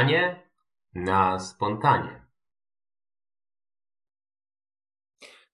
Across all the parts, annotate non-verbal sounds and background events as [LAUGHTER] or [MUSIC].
zmianie na spontanie.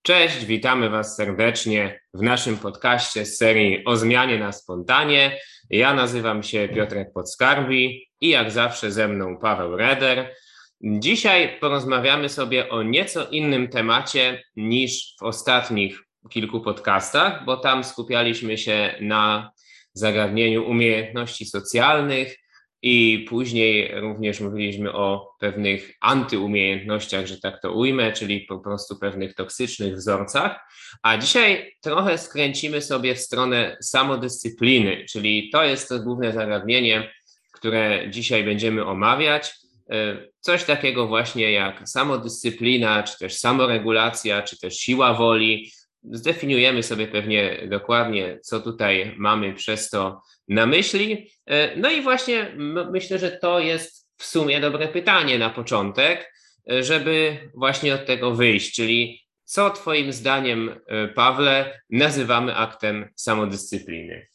Cześć, witamy Was serdecznie w naszym podcaście z serii o zmianie na spontanie. Ja nazywam się Piotrek Podskarbi i jak zawsze ze mną Paweł Reder. Dzisiaj porozmawiamy sobie o nieco innym temacie niż w ostatnich kilku podcastach, bo tam skupialiśmy się na zagadnieniu umiejętności socjalnych i później również mówiliśmy o pewnych antyumiejętnościach, że tak to ujmę, czyli po prostu pewnych toksycznych wzorcach. A dzisiaj trochę skręcimy sobie w stronę samodyscypliny, czyli to jest to główne zagadnienie, które dzisiaj będziemy omawiać. E, coś takiego właśnie jak samodyscyplina, czy też samoregulacja, czy też siła woli, zdefiniujemy sobie pewnie dokładnie, co tutaj mamy przez to na myśli. E, no i właśnie myślę, że to jest w sumie dobre pytanie na początek, e, żeby właśnie od tego wyjść, czyli co Twoim zdaniem, e, Pawle, nazywamy aktem samodyscypliny?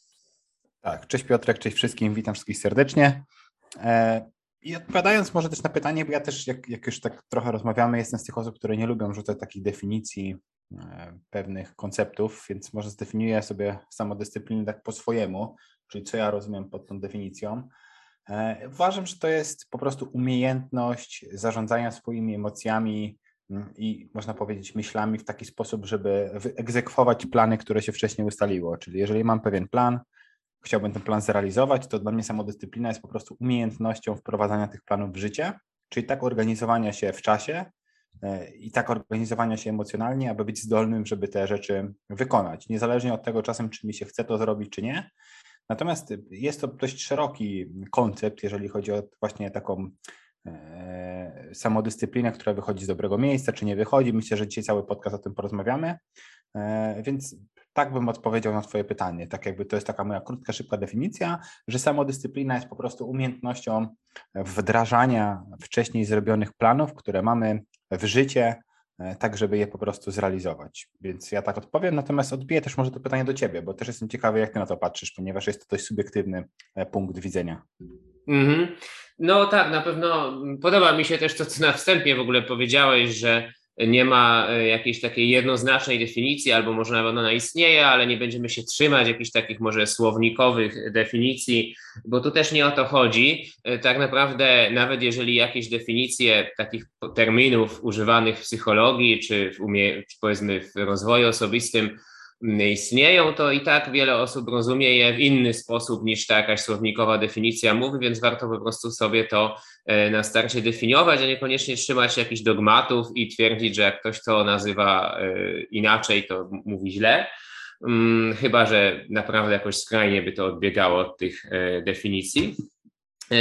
Tak, cześć Piotrek, cześć wszystkim, witam wszystkich serdecznie. I odpowiadając może też na pytanie, bo ja też, jak, jak już tak trochę rozmawiamy, jestem z tych osób, które nie lubią rzucać takich definicji pewnych konceptów, więc może zdefiniuję sobie samodyscyplinę tak po swojemu, czyli co ja rozumiem pod tą definicją. E, uważam, że to jest po prostu umiejętność zarządzania swoimi emocjami mm, i można powiedzieć myślami w taki sposób, żeby wyegzekwować plany, które się wcześniej ustaliło. Czyli jeżeli mam pewien plan, chciałbym ten plan zrealizować, to dla mnie samodyscyplina jest po prostu umiejętnością wprowadzania tych planów w życie, czyli tak organizowania się w czasie, i tak organizowania się emocjonalnie, aby być zdolnym, żeby te rzeczy wykonać, niezależnie od tego czasem, czy mi się chce to zrobić, czy nie. Natomiast jest to dość szeroki koncept, jeżeli chodzi o właśnie taką e, samodyscyplinę, która wychodzi z dobrego miejsca, czy nie wychodzi. Myślę, że dzisiaj cały podcast o tym porozmawiamy. E, więc tak bym odpowiedział na Twoje pytanie. Tak jakby to jest taka moja krótka, szybka definicja, że samodyscyplina jest po prostu umiejętnością wdrażania wcześniej zrobionych planów, które mamy w życie, e, tak żeby je po prostu zrealizować. Więc ja tak odpowiem, natomiast odbiję też może to pytanie do Ciebie, bo też jestem ciekawy, jak Ty na to patrzysz, ponieważ jest to dość subiektywny e, punkt widzenia. Mm-hmm. No tak, na pewno podoba mi się też to, co na wstępie w ogóle powiedziałeś, że nie ma e, jakiejś takiej jednoznacznej definicji, albo może ona istnieje, ale nie będziemy się trzymać jakichś takich może słownikowych definicji, bo tu też nie o to chodzi. E, tak naprawdę, nawet jeżeli jakieś definicje takich terminów używanych w psychologii, czy w umie, powiedzmy w rozwoju osobistym istnieją, to i tak wiele osób rozumie je w inny sposób niż ta jakaś słownikowa definicja mówi, więc warto po prostu sobie to e, na starcie definiować, a niekoniecznie trzymać się jakichś dogmatów i twierdzić, że jak ktoś to nazywa e, inaczej, to mówi źle. Mm, chyba, że naprawdę jakoś skrajnie by to odbiegało od tych e, definicji.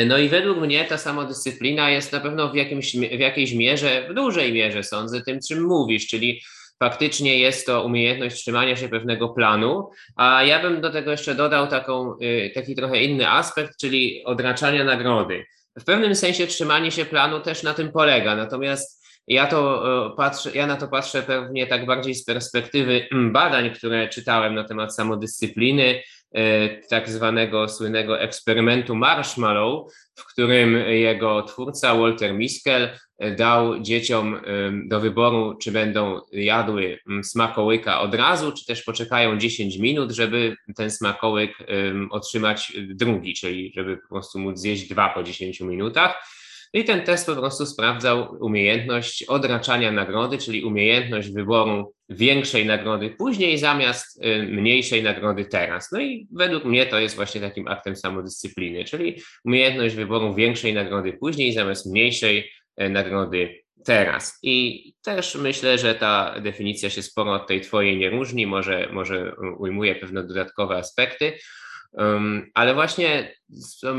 No i według mnie ta samodyscyplina jest na pewno w, jakimś, w jakiejś mierze, w dużej mierze sądzę, tym czym mówisz, czyli faktycznie jest to umiejętność trzymania się pewnego planu, a ja bym do tego jeszcze dodał taką, y, taki trochę inny aspekt, czyli odraczania nagrody. W pewnym sensie trzymanie się planu też na tym polega, natomiast ja, to y, patrzę, ja na to patrzę pewnie tak bardziej z perspektywy badań, które czytałem na temat samodyscypliny, tak zwanego słynnego eksperymentu Marshmallow, w którym jego twórca Walter Miskel dał dzieciom do wyboru, czy będą jadły smakołyka od razu, czy też poczekają 10 minut, żeby ten smakołyk otrzymać drugi, czyli żeby po prostu móc zjeść dwa po 10 minutach. I ten test po prostu sprawdzał umiejętność odraczania nagrody, czyli umiejętność wyboru większej nagrody później zamiast mniejszej nagrody teraz. No i według mnie to jest właśnie takim aktem samodyscypliny, czyli umiejętność wyboru większej nagrody później zamiast mniejszej E, nagrody teraz. I też myślę, że ta definicja się sporo od tej twojej nie różni, może, może ujmuje pewne dodatkowe aspekty. Ale właśnie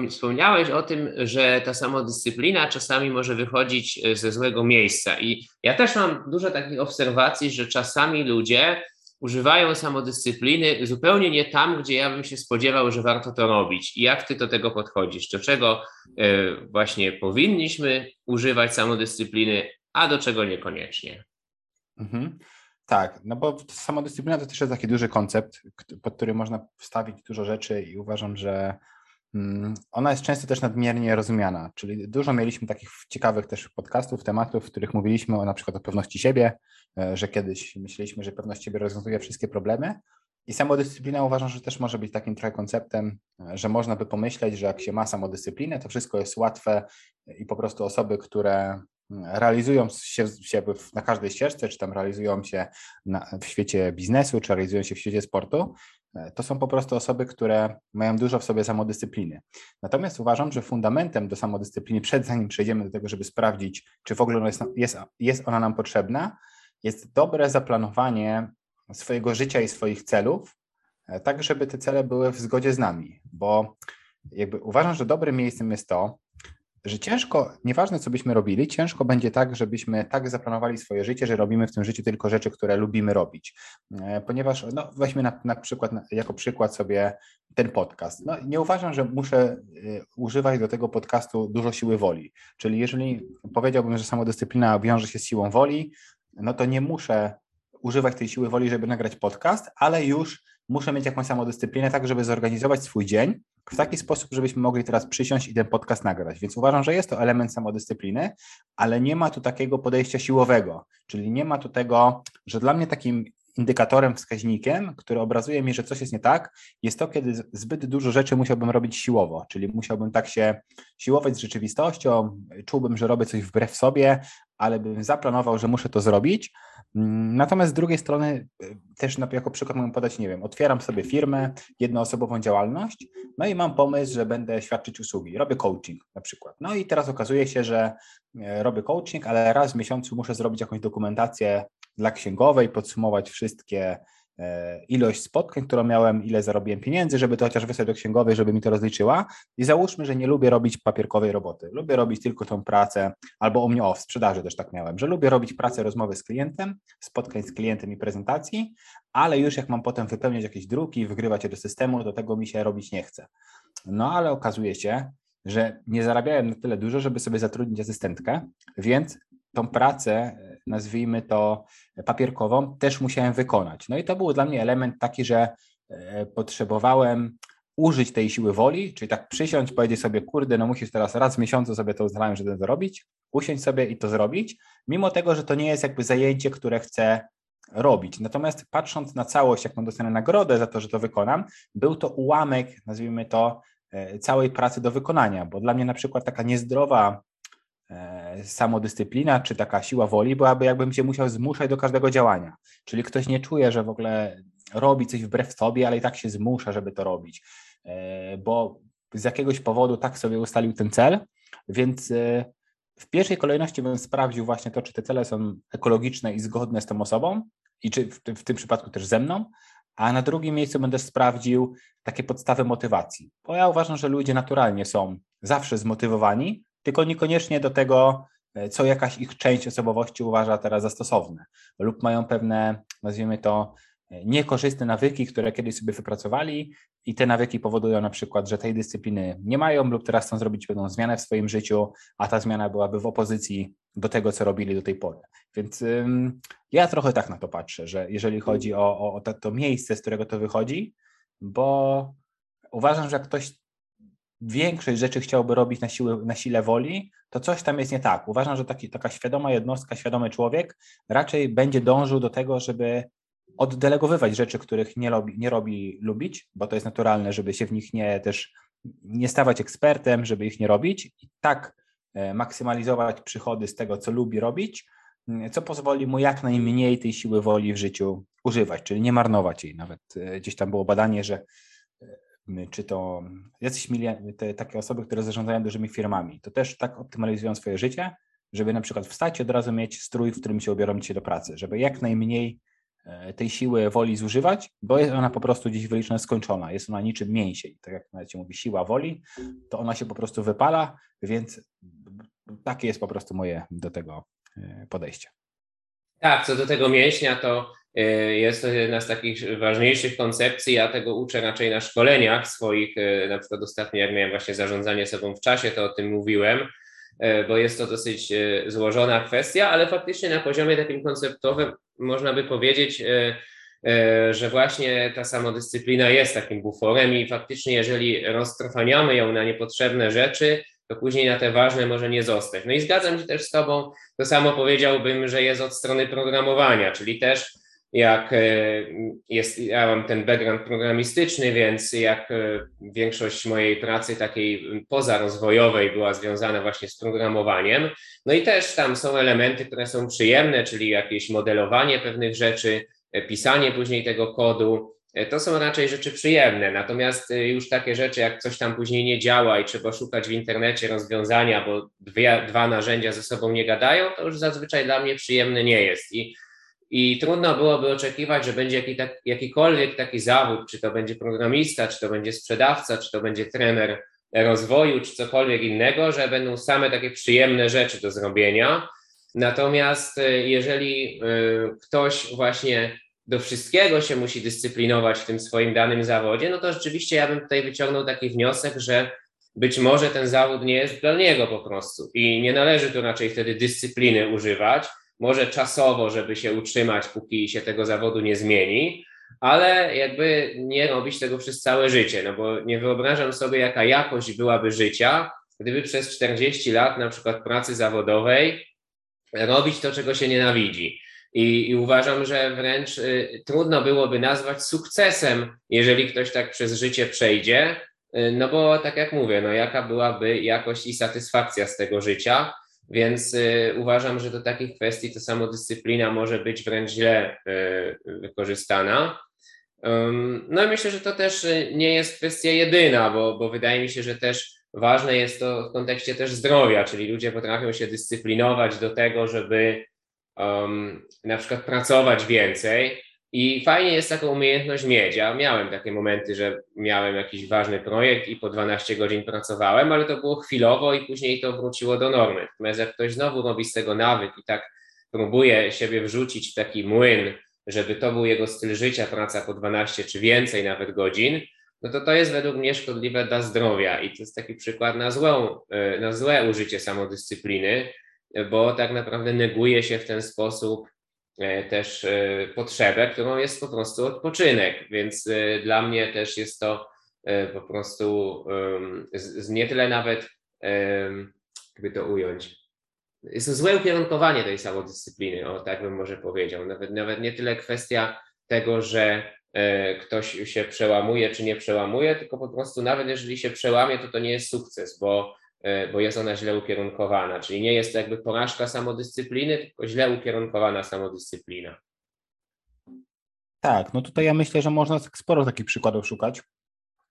wspomniałeś o tym, że ta samodyscyplina czasami może wychodzić e, ze złego miejsca. I ja też mam dużo takich obserwacji, że czasami ludzie używają samodyscypliny zupełnie nie tam, gdzie ja bym się spodziewał, że warto to robić. I jak ty do tego podchodzisz? Do czego e, właśnie powinniśmy używać samodyscypliny, a do czego niekoniecznie? Mhm. Tak, no bo samodyscyplina to też jest taki duży koncept, pod który można wstawić dużo rzeczy i uważam, że mm, ona jest często też nadmiernie rozumiana, czyli dużo mieliśmy takich ciekawych też podcastów, tematów, w których mówiliśmy o na przykład o pewności siebie, e, że kiedyś myśleliśmy, że pewność siebie rozwiązuje wszystkie problemy, i samodyscyplina uważam, że też może być takim trochę konceptem, e, że można by pomyśleć, że jak się ma samodyscyplinę, to wszystko jest łatwe i po prostu osoby, które realizują się, się na każdej ścieżce, czy tam realizują się na, w świecie biznesu, czy realizują się w świecie sportu, e, to są po prostu osoby, które mają dużo w sobie samodyscypliny. Natomiast uważam, że fundamentem do samodyscypliny, przed zanim przejdziemy do tego, żeby sprawdzić, czy w ogóle jest, jest, jest ona nam potrzebna, jest dobre zaplanowanie swojego życia i swoich celów, e, tak żeby te cele były w zgodzie z nami, bo jakby uważam, że dobrym miejscem jest to, że ciężko, nieważne co byśmy robili, ciężko będzie tak, żebyśmy tak zaplanowali swoje życie, że robimy w tym życiu tylko rzeczy, które lubimy robić. E, ponieważ, no weźmy na, na przykład, jako przykład sobie ten podcast. No, nie uważam, że muszę e, używać do tego podcastu dużo siły woli. Czyli jeżeli powiedziałbym, że samodyscyplina wiąże się z siłą woli, no to nie muszę używać tej siły woli, żeby nagrać podcast, ale już muszę mieć jakąś samodyscyplinę, tak żeby zorganizować swój dzień w taki sposób, żebyśmy mogli teraz przysiąść i ten podcast nagrać. Więc uważam, że jest to element samodyscypliny, ale nie ma tu takiego podejścia siłowego, czyli nie ma tu tego, że dla mnie takim indykatorem, wskaźnikiem, który obrazuje mi, że coś jest nie tak, jest to, kiedy zbyt dużo rzeczy musiałbym robić siłowo, czyli musiałbym tak się siłować z rzeczywistością, czułbym, że robię coś wbrew sobie, ale bym zaplanował, że muszę to zrobić, natomiast z drugiej strony y, też jako przykład mogę podać, nie wiem, otwieram sobie firmę, jednoosobową działalność, no i mam pomysł, że będę świadczyć usługi, robię coaching na przykład. No i teraz okazuje się, że e, robię coaching, ale raz w miesiącu muszę zrobić jakąś dokumentację dla księgowej, podsumować wszystkie E, ilość spotkań, którą miałem, ile zarobiłem pieniędzy, żeby to chociaż wysłać do księgowej, żeby mi to rozliczyła. I załóżmy, że nie lubię robić papierkowej roboty. Lubię robić tylko tą pracę, albo u mnie o, w sprzedaży też tak miałem, że lubię robić pracę rozmowy z klientem, spotkań z klientem i prezentacji, ale już jak mam potem wypełniać jakieś druki, wygrywać je do systemu, do tego mi się robić nie chce. No ale okazuje się, że nie zarabiałem na tyle dużo, żeby sobie zatrudnić asystentkę, więc tą pracę nazwijmy to papierkową, też musiałem wykonać. No i to był dla mnie element taki, że e, potrzebowałem użyć tej siły woli, czyli tak przysiąść, powiedzieć sobie, kurde, no musisz teraz raz w miesiącu sobie to ustalałem, żeby to zrobić, usiąść sobie i to zrobić, mimo tego, że to nie jest jakby zajęcie, które chcę robić. Natomiast patrząc na całość, jaką dostanę nagrodę za to, że to wykonam, był to ułamek, nazwijmy to, e, całej pracy do wykonania, bo dla mnie na przykład taka niezdrowa E, samodyscyplina czy taka siła woli byłaby, jakbym się musiał zmuszać do każdego działania. Czyli ktoś nie czuje, że w ogóle robi coś wbrew sobie, ale i tak się zmusza, żeby to robić, e, bo z jakiegoś powodu tak sobie ustalił ten cel, więc e, w pierwszej kolejności bym sprawdził właśnie to, czy te cele są ekologiczne i zgodne z tą osobą i czy w, w tym przypadku też ze mną, a na drugim miejscu będę sprawdził takie podstawy motywacji, bo ja uważam, że ludzie naturalnie są zawsze zmotywowani, tylko niekoniecznie do tego, e, co jakaś ich część osobowości uważa teraz za stosowne, lub mają pewne, nazwijmy to, e, niekorzystne nawyki, które kiedyś sobie wypracowali i te nawyki powodują na przykład, że tej dyscypliny nie mają lub teraz chcą zrobić pewną zmianę w swoim życiu, a ta zmiana byłaby w opozycji do tego, co robili do tej pory. Więc ym, ja trochę tak na to patrzę, że jeżeli chodzi o, o, o to, to miejsce, z którego to wychodzi, bo uważam, że jak ktoś większość rzeczy chciałby robić na, siłę, na sile woli, to coś tam jest nie tak. Uważam, że taki, taka świadoma jednostka, świadomy człowiek raczej będzie dążył do tego, żeby oddelegowywać rzeczy, których nie robi, nie robi lubić, bo to jest naturalne, żeby się w nich nie też nie stawać ekspertem, żeby ich nie robić i tak e, maksymalizować przychody z tego, co lubi robić, co pozwoli mu jak najmniej tej siły woli w życiu używać, czyli nie marnować jej. Nawet e, gdzieś tam było badanie, że czy to jacyś te, takie osoby, które zarządzają dużymi firmami, to też tak optymalizują swoje życie, żeby na przykład wstać i od razu mieć strój, w którym się ubiorą dzisiaj do pracy, żeby jak najmniej e, tej siły woli zużywać, bo jest ona po prostu dziś wyliczona skończona, jest ona niczym mięsień, tak jak nawet się mówi siła woli, to ona się po prostu wypala, więc takie jest po prostu moje do tego e, podejście. Tak, co do tego mięśnia, to jest to jedna z takich ważniejszych koncepcji. Ja tego uczę raczej na szkoleniach swoich. E, na przykład ostatnio, jak miałem właśnie zarządzanie sobą w czasie, to o tym mówiłem, e, bo jest to dosyć złożona kwestia, ale faktycznie na poziomie takim konceptowym można by powiedzieć, że właśnie ta samodyscyplina jest takim buforem i faktycznie jeżeli roztrwaniamy ją na niepotrzebne rzeczy, to później na te ważne może nie zostać. No i zgadzam się też z Tobą, to samo powiedziałbym, że jest od strony programowania, czyli też jak e, jest, ja mam ten background programistyczny, więc jak e, większość mojej pracy takiej pozarozwojowej była związana właśnie z programowaniem, no i też tam są elementy, które są przyjemne, czyli jakieś modelowanie pewnych rzeczy, e, pisanie później tego kodu, to są raczej rzeczy przyjemne. Natomiast już takie rzeczy, jak coś tam później nie działa i trzeba szukać w internecie rozwiązania, bo dwie, dwa narzędzia ze sobą nie gadają, to już zazwyczaj dla mnie przyjemne nie jest. I i trudno byłoby oczekiwać, że będzie jaki, tak, jakikolwiek taki zawód, czy to będzie programista, czy to będzie sprzedawca, czy to będzie trener rozwoju, czy cokolwiek innego, że będą same takie przyjemne rzeczy do zrobienia. Natomiast e, jeżeli e, ktoś właśnie do wszystkiego się musi dyscyplinować w tym swoim danym zawodzie, no to rzeczywiście ja bym tutaj wyciągnął taki wniosek, że być może ten zawód nie jest dla niego po prostu i nie należy tu raczej wtedy dyscypliny używać, może czasowo, żeby się utrzymać, póki się tego zawodu nie zmieni, ale jakby nie robić tego przez całe życie, no bo nie wyobrażam sobie, jaka jakość byłaby życia, gdyby przez 40 lat na przykład pracy zawodowej robić to, czego się nienawidzi. I, I, uważam, że wręcz y, trudno byłoby nazwać sukcesem, jeżeli ktoś tak przez życie przejdzie, y, no bo tak jak mówię, no jaka byłaby jakość i satysfakcja z tego życia, więc y, uważam, że do takich kwestii to samodyscyplina może być wręcz źle y, wykorzystana. No i myślę, że to też y, nie jest kwestia jedyna, bo, bo wydaje mi się, że też ważne jest to w kontekście też zdrowia, czyli ludzie potrafią się dyscyplinować do tego, żeby na przykład pracować więcej, i fajnie jest taką umiejętność mieć. Ja miałem takie momenty, że miałem jakiś ważny projekt i po 12 godzin pracowałem, ale to było chwilowo i później to wróciło do normy. Natomiast jak ktoś znowu robi z tego nawyk i tak próbuje siebie wrzucić w taki młyn, żeby to był jego styl życia, praca po 12 czy więcej nawet godzin, no to to jest według mnie szkodliwe dla zdrowia i to jest taki przykład na, złą, e, na złe użycie samodyscypliny, bo tak naprawdę neguje się w ten sposób też e, potrzebę, którą jest po prostu odpoczynek, więc e, dla mnie też jest to po prostu nie tyle nawet, jakby to ująć, jest to złe ukierunkowanie tej samodyscypliny, o tak bym może powiedział, nawet, nawet nie tyle kwestia tego, że ktoś się przełamuje czy nie przełamuje, tylko po prostu nawet jeżeli się przełamie, to to nie jest sukces, bo E, bo jest ona źle ukierunkowana. Czyli nie jest to jakby porażka samodyscypliny, tylko źle ukierunkowana samodyscyplina. Tak, no tutaj ja myślę, że można sporo takich przykładów szukać,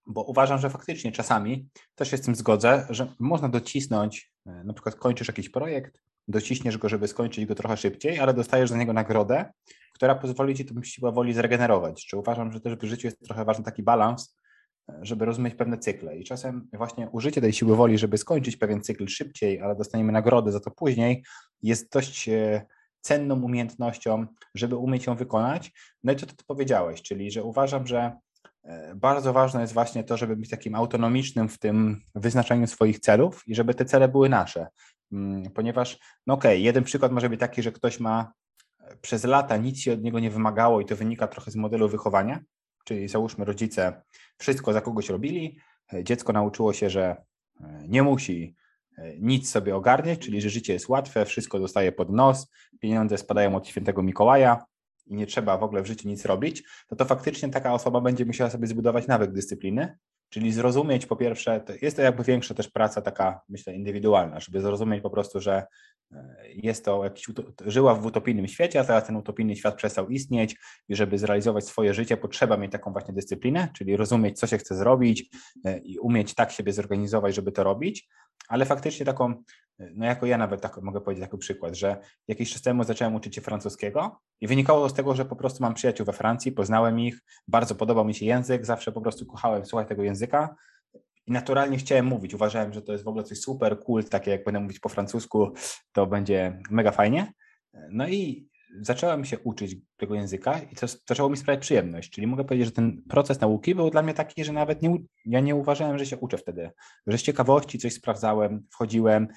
bo uważam, że faktycznie czasami też się z tym zgodzę, że można docisnąć, e, na przykład kończysz jakiś projekt, dociśniesz go, żeby skończyć go trochę szybciej, ale dostajesz za niego nagrodę, która pozwoli ci tę siłę woli zregenerować. Czy uważam, że też w życiu jest trochę ważny taki balans, żeby rozumieć pewne cykle. I czasem właśnie użycie tej siły woli, żeby skończyć pewien cykl szybciej, ale dostaniemy nagrodę za to później, jest dość e, cenną umiejętnością, żeby umieć ją wykonać. No i to, ty powiedziałeś, czyli że uważam, że e, bardzo ważne jest właśnie to, żeby być takim autonomicznym w tym wyznaczaniu swoich celów i żeby te cele były nasze. Mm, ponieważ, no okej, okay, jeden przykład może być taki, że ktoś ma e, przez lata nic się od niego nie wymagało i to wynika trochę z modelu wychowania, czyli załóżmy rodzice wszystko za kogoś robili, e, dziecko nauczyło się, że e, nie musi e, nic sobie ogarniać, czyli że życie jest łatwe, wszystko dostaje pod nos, pieniądze spadają od świętego Mikołaja i nie trzeba w ogóle w życiu nic robić, to to faktycznie taka osoba będzie musiała sobie zbudować nawyk dyscypliny, czyli zrozumieć po pierwsze, to jest to jakby większa też praca taka, myślę, indywidualna, żeby zrozumieć po prostu, że jest to jakiś, żyła w utopijnym świecie, a teraz ten utopijny świat przestał istnieć i żeby zrealizować swoje życie, potrzeba mieć taką właśnie dyscyplinę, czyli rozumieć, co się chce zrobić e, i umieć tak siebie zorganizować, żeby to robić, ale faktycznie taką, no jako ja nawet tak mogę powiedzieć taki przykład, że jakiś czas temu zacząłem uczyć się francuskiego i wynikało to z tego, że po prostu mam przyjaciół we Francji, poznałem ich, bardzo podobał mi się język, zawsze po prostu kochałem słuchać tego języka, i naturalnie chciałem mówić. Uważałem, że to jest w ogóle coś super cool, takie jak będę mówić po francusku, to będzie mega fajnie. No i zacząłem się uczyć tego języka i to zaczęło mi sprawiać przyjemność. Czyli mogę powiedzieć, że ten proces nauki był dla mnie taki, że nawet nie, ja nie uważałem, że się uczę wtedy. Że z ciekawości coś sprawdzałem, wchodziłem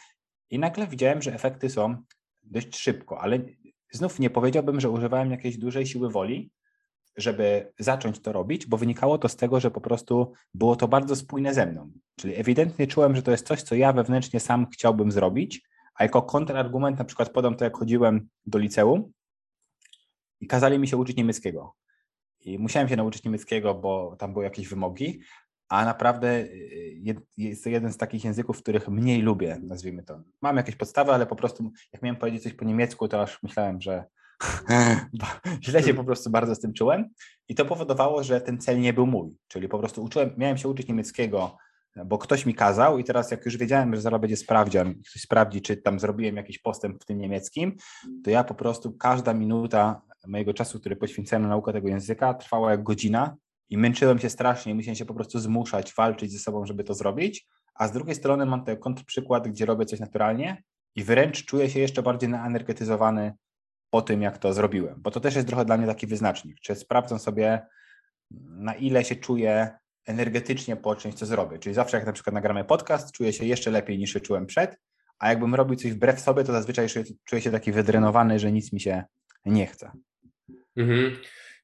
i nagle widziałem, że efekty są dość szybko, ale znów nie powiedziałbym, że używałem jakiejś dużej siły woli, żeby zacząć to robić, bo wynikało to z tego, że po prostu było to bardzo spójne ze mną. Czyli ewidentnie czułem, że to jest coś, co ja wewnętrznie sam chciałbym zrobić, a jako kontrargument na przykład podam to, jak chodziłem do liceum i kazali mi się uczyć niemieckiego. I musiałem się nauczyć niemieckiego, bo tam były jakieś wymogi, a naprawdę y, jest to jeden z takich języków, których mniej lubię, nazwijmy to. Mam jakieś podstawy, ale po prostu jak miałem powiedzieć coś po niemiecku, to aż myślałem, że [LAUGHS] źle się po prostu bardzo z tym czułem. I to powodowało, że ten cel nie był mój, czyli po prostu uczyłem, miałem się uczyć niemieckiego, bo ktoś mi kazał i teraz jak już wiedziałem, że zaraz będzie sprawdzian, ktoś sprawdzi, czy tam zrobiłem jakiś postęp w tym niemieckim, to ja po prostu każda minuta mojego czasu, który poświęcałem na naukę tego języka, trwała jak godzina i męczyłem się strasznie, musiałem się po prostu zmuszać, walczyć ze sobą, żeby to zrobić, a z drugiej strony mam ten kontrprzykład, gdzie robię coś naturalnie i wręcz czuję się jeszcze bardziej naenergetyzowany po tym, jak to zrobiłem, bo to też jest trochę dla mnie taki wyznacznik, czy sprawdzam sobie, na ile się czuję energetycznie po czymś, co zrobię. Czyli zawsze jak na przykład nagramy podcast, czuję się jeszcze lepiej niż się czułem przed, a jakbym robił coś wbrew sobie, to zazwyczaj czuję się taki wydrenowany, że nic mi się nie chce. Mhm.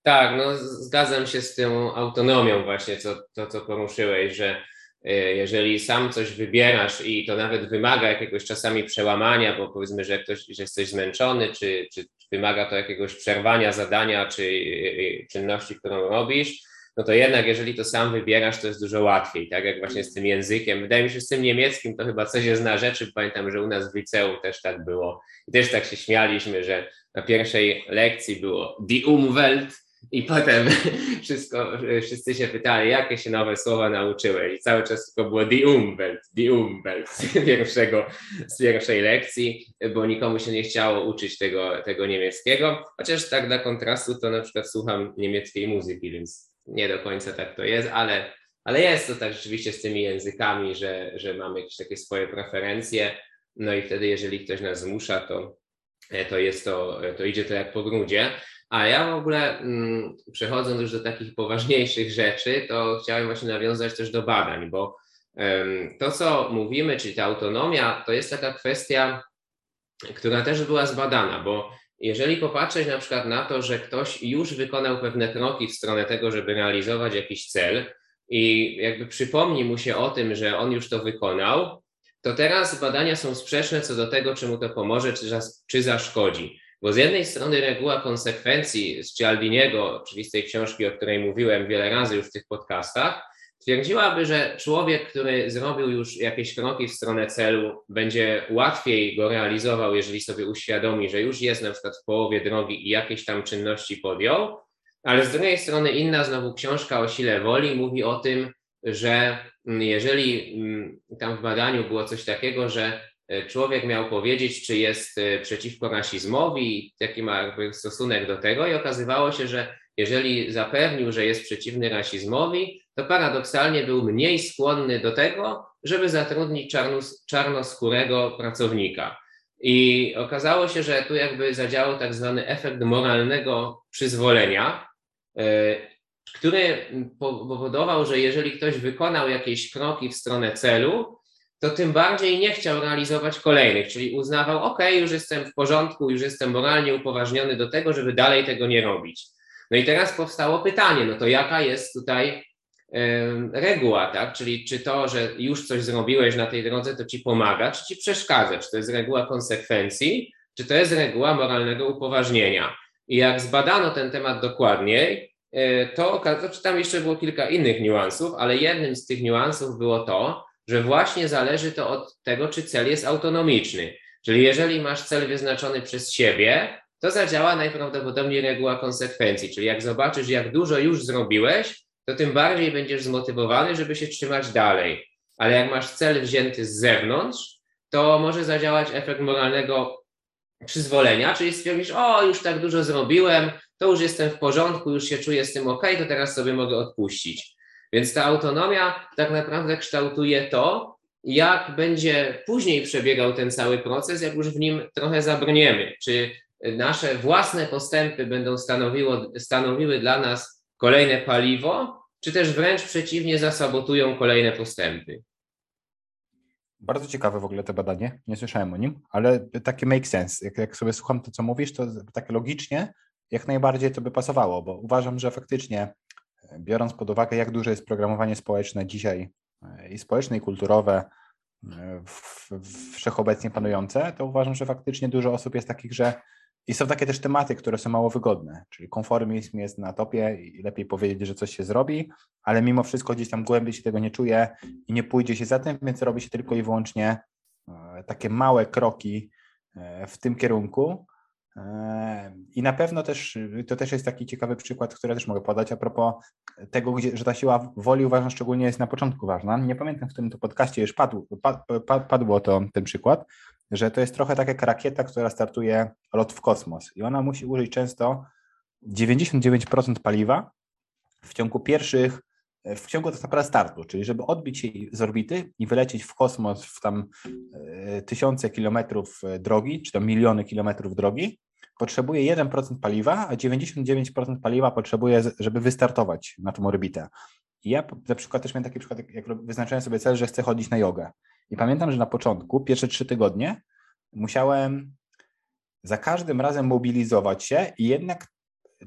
Tak, no zgadzam się z tą autonomią właśnie, co, to co poruszyłeś, że y, jeżeli sam coś wybierasz i to nawet wymaga jakiegoś czasami przełamania, bo powiedzmy, że ktoś, że jesteś zmęczony, czy, czy wymaga to jakiegoś przerwania zadania, czy y, y, czynności, którą robisz, no to jednak jeżeli to sam wybierasz, to jest dużo łatwiej, tak jak właśnie z tym językiem. Wydaje mi się, z tym niemieckim to chyba coś jest na rzeczy. Pamiętam, że u nas w liceum też tak było. I też tak się śmialiśmy, że na pierwszej lekcji było die Umwelt i potem [LAUGHS] wszystko, wszyscy się pytali, jakie się nowe słowa nauczyłeś. I cały czas tylko było die Umwelt, die Umwelt z, [LAUGHS] pierwszego, z pierwszej lekcji, bo nikomu się nie chciało uczyć tego, tego niemieckiego. Chociaż tak dla kontrastu to na przykład słucham niemieckiej muzyki, więc nie do końca tak to jest, ale, ale jest to tak rzeczywiście z tymi językami, że, że mamy jakieś takie swoje preferencje, no i wtedy jeżeli ktoś nas zmusza, to, to jest to, to idzie to jak po grudzie. A ja w ogóle mm, przechodząc już do takich poważniejszych rzeczy, to chciałem właśnie nawiązać też do badań, bo to, co mówimy, czyli ta autonomia, to jest taka kwestia, która też była zbadana, bo jeżeli popatrzeć na przykład na to, że ktoś już wykonał pewne kroki w stronę tego, żeby realizować jakiś cel i jakby przypomni mu się o tym, że on już to wykonał, to teraz badania są sprzeczne co do tego, czy mu to pomoże, czy, czy zaszkodzi. Bo z jednej strony reguła konsekwencji z Cialdiniego, czyli z tej książki, o której mówiłem wiele razy już w tych podcastach, Twierdziłaby, że człowiek, który zrobił już jakieś kroki w stronę celu, będzie łatwiej go realizował, jeżeli sobie uświadomi, że już jest na przykład w połowie drogi i jakieś tam czynności podjął, ale z drugiej strony inna znowu książka o sile woli mówi o tym, że jeżeli mm, tam w badaniu było coś takiego, że człowiek miał powiedzieć, czy jest e, przeciwko rasizmowi, jaki ma jakby stosunek do tego i okazywało się, że jeżeli zapewnił, że jest przeciwny rasizmowi, to paradoksalnie był mniej skłonny do tego, żeby zatrudnić czarnos, czarnoskórego pracownika. I okazało się, że tu jakby zadziałał tak zwany efekt moralnego przyzwolenia, e, który powodował, że jeżeli ktoś wykonał jakieś kroki w stronę celu, to tym bardziej nie chciał realizować kolejnych, czyli uznawał, ok, już jestem w porządku, już jestem moralnie upoważniony do tego, żeby dalej tego nie robić. No i teraz powstało pytanie, no to jaka jest tutaj reguła, tak? Czyli czy to, że już coś zrobiłeś na tej drodze, to ci pomaga, czy ci przeszkadza? Czy to jest reguła konsekwencji, czy to jest reguła moralnego upoważnienia? I jak zbadano ten temat dokładniej, e, to okazało się, tam jeszcze było kilka innych niuansów, ale jednym z tych niuansów było to, że właśnie zależy to od tego, czy cel jest autonomiczny. Czyli jeżeli masz cel wyznaczony przez siebie, to zadziała najprawdopodobniej reguła konsekwencji. Czyli jak zobaczysz, jak dużo już zrobiłeś, to tym bardziej będziesz zmotywowany, żeby się trzymać dalej. Ale jak masz cel wzięty z zewnątrz, to może zadziałać efekt moralnego przyzwolenia, czyli stwierdzisz, o, już tak dużo zrobiłem, to już jestem w porządku, już się czuję z tym ok, to teraz sobie mogę odpuścić. Więc ta autonomia tak naprawdę kształtuje to, jak będzie później przebiegał ten cały proces, jak już w nim trochę zabrniemy. Czy nasze własne postępy będą stanowiło, stanowiły dla nas kolejne paliwo, czy też wręcz przeciwnie zasabotują kolejne postępy. Bardzo ciekawe w ogóle to badanie, nie słyszałem o nim, ale takie make sense. Jak, jak sobie słucham to, co mówisz, to tak logicznie jak najbardziej to by pasowało, bo uważam, że faktycznie biorąc pod uwagę, jak duże jest programowanie społeczne dzisiaj i społeczne i kulturowe, w, w wszechobecnie panujące, to uważam, że faktycznie dużo osób jest takich, że i są takie też tematy, które są mało wygodne, czyli konformizm jest na topie i lepiej powiedzieć, że coś się zrobi, ale mimo wszystko gdzieś tam głębiej się tego nie czuje i nie pójdzie się za tym, więc robi się tylko i wyłącznie e, takie małe kroki e, w tym kierunku, i na pewno też, to też jest taki ciekawy przykład, który też mogę podać a propos tego, gdzie, że ta siła woli uważam szczególnie jest na początku ważna. Nie pamiętam, w którym to podcaście już padł, pad, pad, padło to, ten przykład, że to jest trochę tak jak rakieta, która startuje lot w kosmos i ona musi użyć często 99% paliwa w ciągu pierwszych w ciągu tak naprawdę startu, czyli żeby odbić się z orbity i wylecieć w kosmos w tam e, tysiące kilometrów e, drogi, czy tam miliony kilometrów drogi, potrzebuje 1% paliwa, a 99% paliwa potrzebuje, żeby wystartować na tą orbitę. I ja na przykład też miałem taki przykład, jak wyznaczyłem sobie cel, że chcę chodzić na jogę. I pamiętam, że na początku, pierwsze trzy tygodnie, musiałem za każdym razem mobilizować się i jednak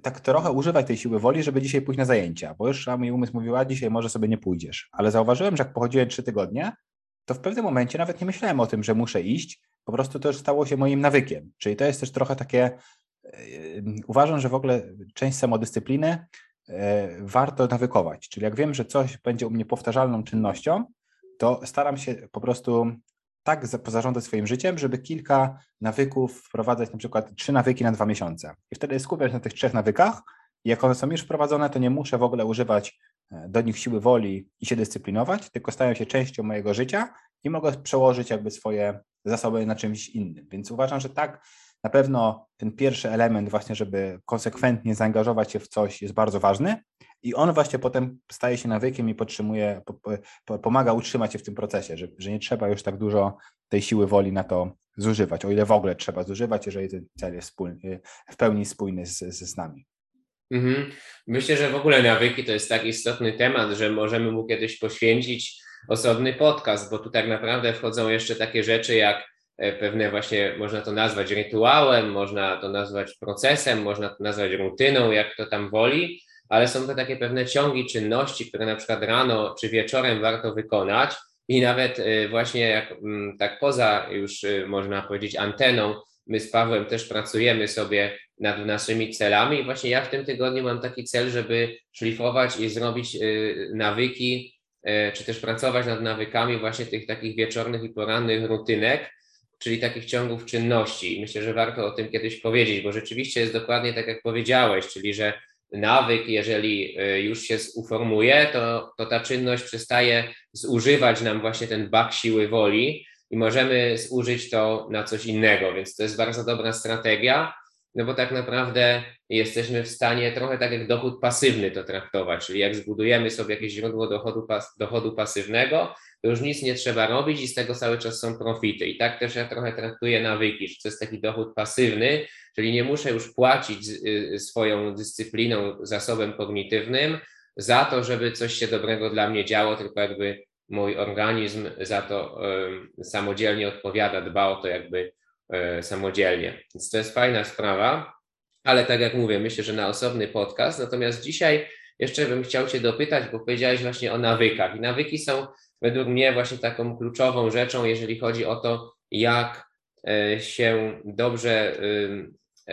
tak trochę używać tej siły woli, żeby dzisiaj pójść na zajęcia, bo już mój umysł mówił, a dzisiaj może sobie nie pójdziesz. Ale zauważyłem, że jak pochodziłem trzy tygodnie, to w pewnym momencie nawet nie myślałem o tym, że muszę iść, po prostu to już stało się moim nawykiem. Czyli to jest też trochę takie, uważam, że w ogóle część samodyscypliny e, warto nawykować. Czyli jak wiem, że coś będzie u mnie powtarzalną czynnością, to staram się po prostu tak pozarządzać swoim życiem, żeby kilka nawyków wprowadzać, na przykład trzy nawyki na dwa miesiące. I wtedy skupiam się na tych trzech nawykach i jak one są już wprowadzone, to nie muszę w ogóle używać e, do nich siły woli i się dyscyplinować, tylko stają się częścią mojego życia i mogę przełożyć jakby swoje zasoby na czymś innym. Więc uważam, że tak, na pewno ten pierwszy element właśnie, żeby konsekwentnie zaangażować się w coś jest bardzo ważny i on właśnie potem staje się nawykiem i podtrzymuje, pomaga utrzymać się w tym procesie, że, że nie trzeba już tak dużo tej siły woli na to zużywać, o ile w ogóle trzeba zużywać, jeżeli ten cel jest wspólny, w pełni spójny z, z nami. Mhm. Myślę, że w ogóle nawyki to jest tak istotny temat, że możemy mu kiedyś poświęcić osobny podcast, bo tu tak naprawdę wchodzą jeszcze takie rzeczy jak pewne właśnie, można to nazwać rytuałem, można to nazwać procesem, można to nazwać rutyną, jak to tam woli, ale są to takie pewne ciągi czynności, które na przykład rano czy wieczorem warto wykonać. I nawet e, właśnie jak mm, tak poza już e, można powiedzieć anteną, my z Pawłem też pracujemy sobie nad naszymi celami. I właśnie ja w tym tygodniu mam taki cel, żeby szlifować i zrobić nawyki E, czy też pracować nad nawykami właśnie tych takich wieczornych i porannych rutynek, czyli takich ciągów czynności. Myślę, że warto o tym kiedyś powiedzieć, bo rzeczywiście jest dokładnie tak, jak powiedziałeś, czyli że nawyk, jeżeli e, już się uformuje, to, to ta czynność przestaje zużywać nam właśnie ten bak siły woli i możemy zużyć to na coś innego, więc to jest bardzo dobra strategia no bo tak naprawdę jesteśmy w stanie trochę tak jak dochód pasywny to traktować, czyli jak zbudujemy sobie jakieś źródło dochodu, pas, dochodu pasywnego, już nic nie trzeba robić i z tego cały czas są profity. I tak też ja trochę traktuję nawyki, że to jest taki dochód pasywny, czyli nie muszę już płacić y, swoją dyscypliną, zasobem kognitywnym za to, żeby coś się dobrego dla mnie działo, tylko jakby mój organizm za to samodzielnie odpowiada, dba o to jakby E, samodzielnie. Więc to jest fajna sprawa, ale tak jak mówię, myślę, że na osobny podcast. Natomiast dzisiaj jeszcze bym chciał Cię dopytać, bo powiedziałeś właśnie o nawykach. I nawyki są według mnie właśnie taką kluczową rzeczą, jeżeli chodzi o to, jak e, się dobrze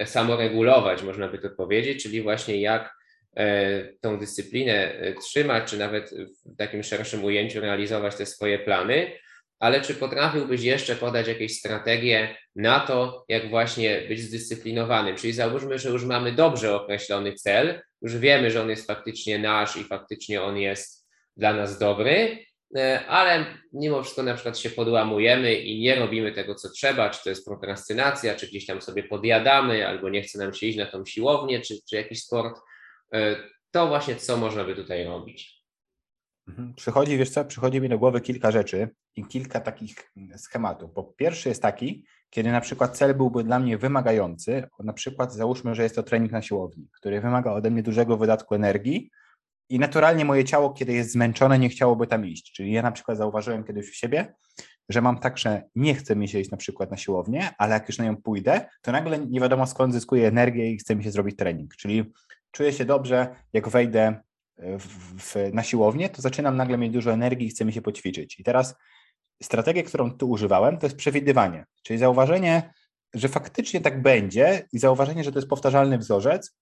samoregulować, można by to powiedzieć, czyli właśnie jak e, tą dyscyplinę trzymać, czy nawet w takim szerszym ujęciu realizować te swoje plany ale czy potrafiłbyś jeszcze podać jakieś strategie na to, jak właśnie być zdyscyplinowanym? Czyli załóżmy, że już mamy dobrze określony cel, już wiemy, że on jest faktycznie nasz i faktycznie on jest dla nas dobry, e, ale mimo wszystko na przykład się podłamujemy i nie robimy tego, co trzeba, czy to jest prokrastynacja, czy gdzieś tam sobie podjadamy, albo nie chce nam się iść na tą siłownię, czy, czy jakiś sport, e, to właśnie co można by tutaj robić? Mhm. Przychodzi, wiesz co, przychodzi mi do głowy kilka rzeczy i kilka takich schematów. Bo pierwszy jest taki, kiedy na przykład cel byłby dla mnie wymagający, na przykład załóżmy, że jest to trening na siłowni, który wymaga ode mnie dużego wydatku energii i naturalnie moje ciało, kiedy jest zmęczone, nie chciałoby tam iść. Czyli ja na przykład zauważyłem kiedyś u siebie, że mam tak, że nie chce mi się iść na przykład na siłownię, ale jak już na nią pójdę, to nagle nie wiadomo skąd zyskuję energię i chce mi się zrobić trening. Czyli czuję się dobrze, jak wejdę w, w, na siłownię, to zaczynam nagle mieć dużo energii i chce mi się poćwiczyć. I teraz strategia, którą tu używałem, to jest przewidywanie, czyli zauważenie, że faktycznie tak będzie i zauważenie, że to jest powtarzalny wzorzec,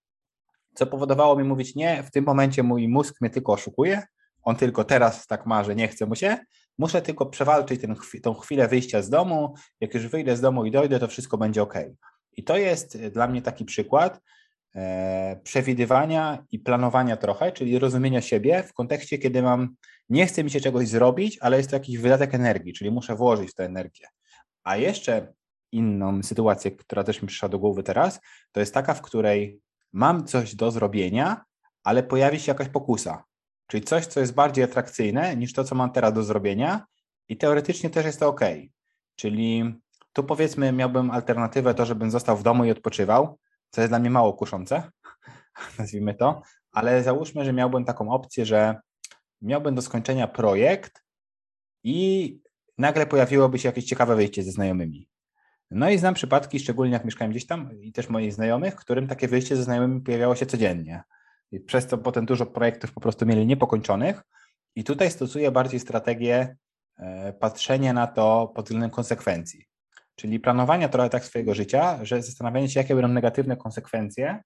co powodowało mi mówić, nie, w tym momencie mój mózg mnie tylko oszukuje, on tylko teraz tak ma, że nie chce mu się, muszę tylko przewalczyć ten, tą chwilę wyjścia z domu, jak już wyjdę z domu i dojdę, to wszystko będzie ok. I to jest dla mnie taki przykład e, przewidywania i planowania trochę, czyli rozumienia siebie w kontekście, kiedy mam, nie chce mi się czegoś zrobić, ale jest to jakiś wydatek energii, czyli muszę włożyć w tę energię. A jeszcze inną sytuację, która też mi przyszła do głowy teraz, to jest taka, w której mam coś do zrobienia, ale pojawi się jakaś pokusa, czyli coś, co jest bardziej atrakcyjne niż to, co mam teraz do zrobienia i teoretycznie też jest to ok. Czyli tu powiedzmy miałbym alternatywę to, żebym został w domu i odpoczywał, co jest dla mnie mało kuszące, [LAUGHS] nazwijmy to, ale załóżmy, że miałbym taką opcję, że miałbym do skończenia projekt i nagle pojawiłoby się jakieś ciekawe wyjście ze znajomymi. No i znam przypadki, szczególnie jak mieszkałem gdzieś tam i też moich znajomych, którym takie wyjście ze znajomymi pojawiało się codziennie. I przez to potem dużo projektów po prostu mieli niepokończonych. I tutaj stosuję bardziej strategię e, patrzenia na to pod względem konsekwencji. Czyli planowania trochę tak swojego życia, że zastanawianie się, jakie będą negatywne konsekwencje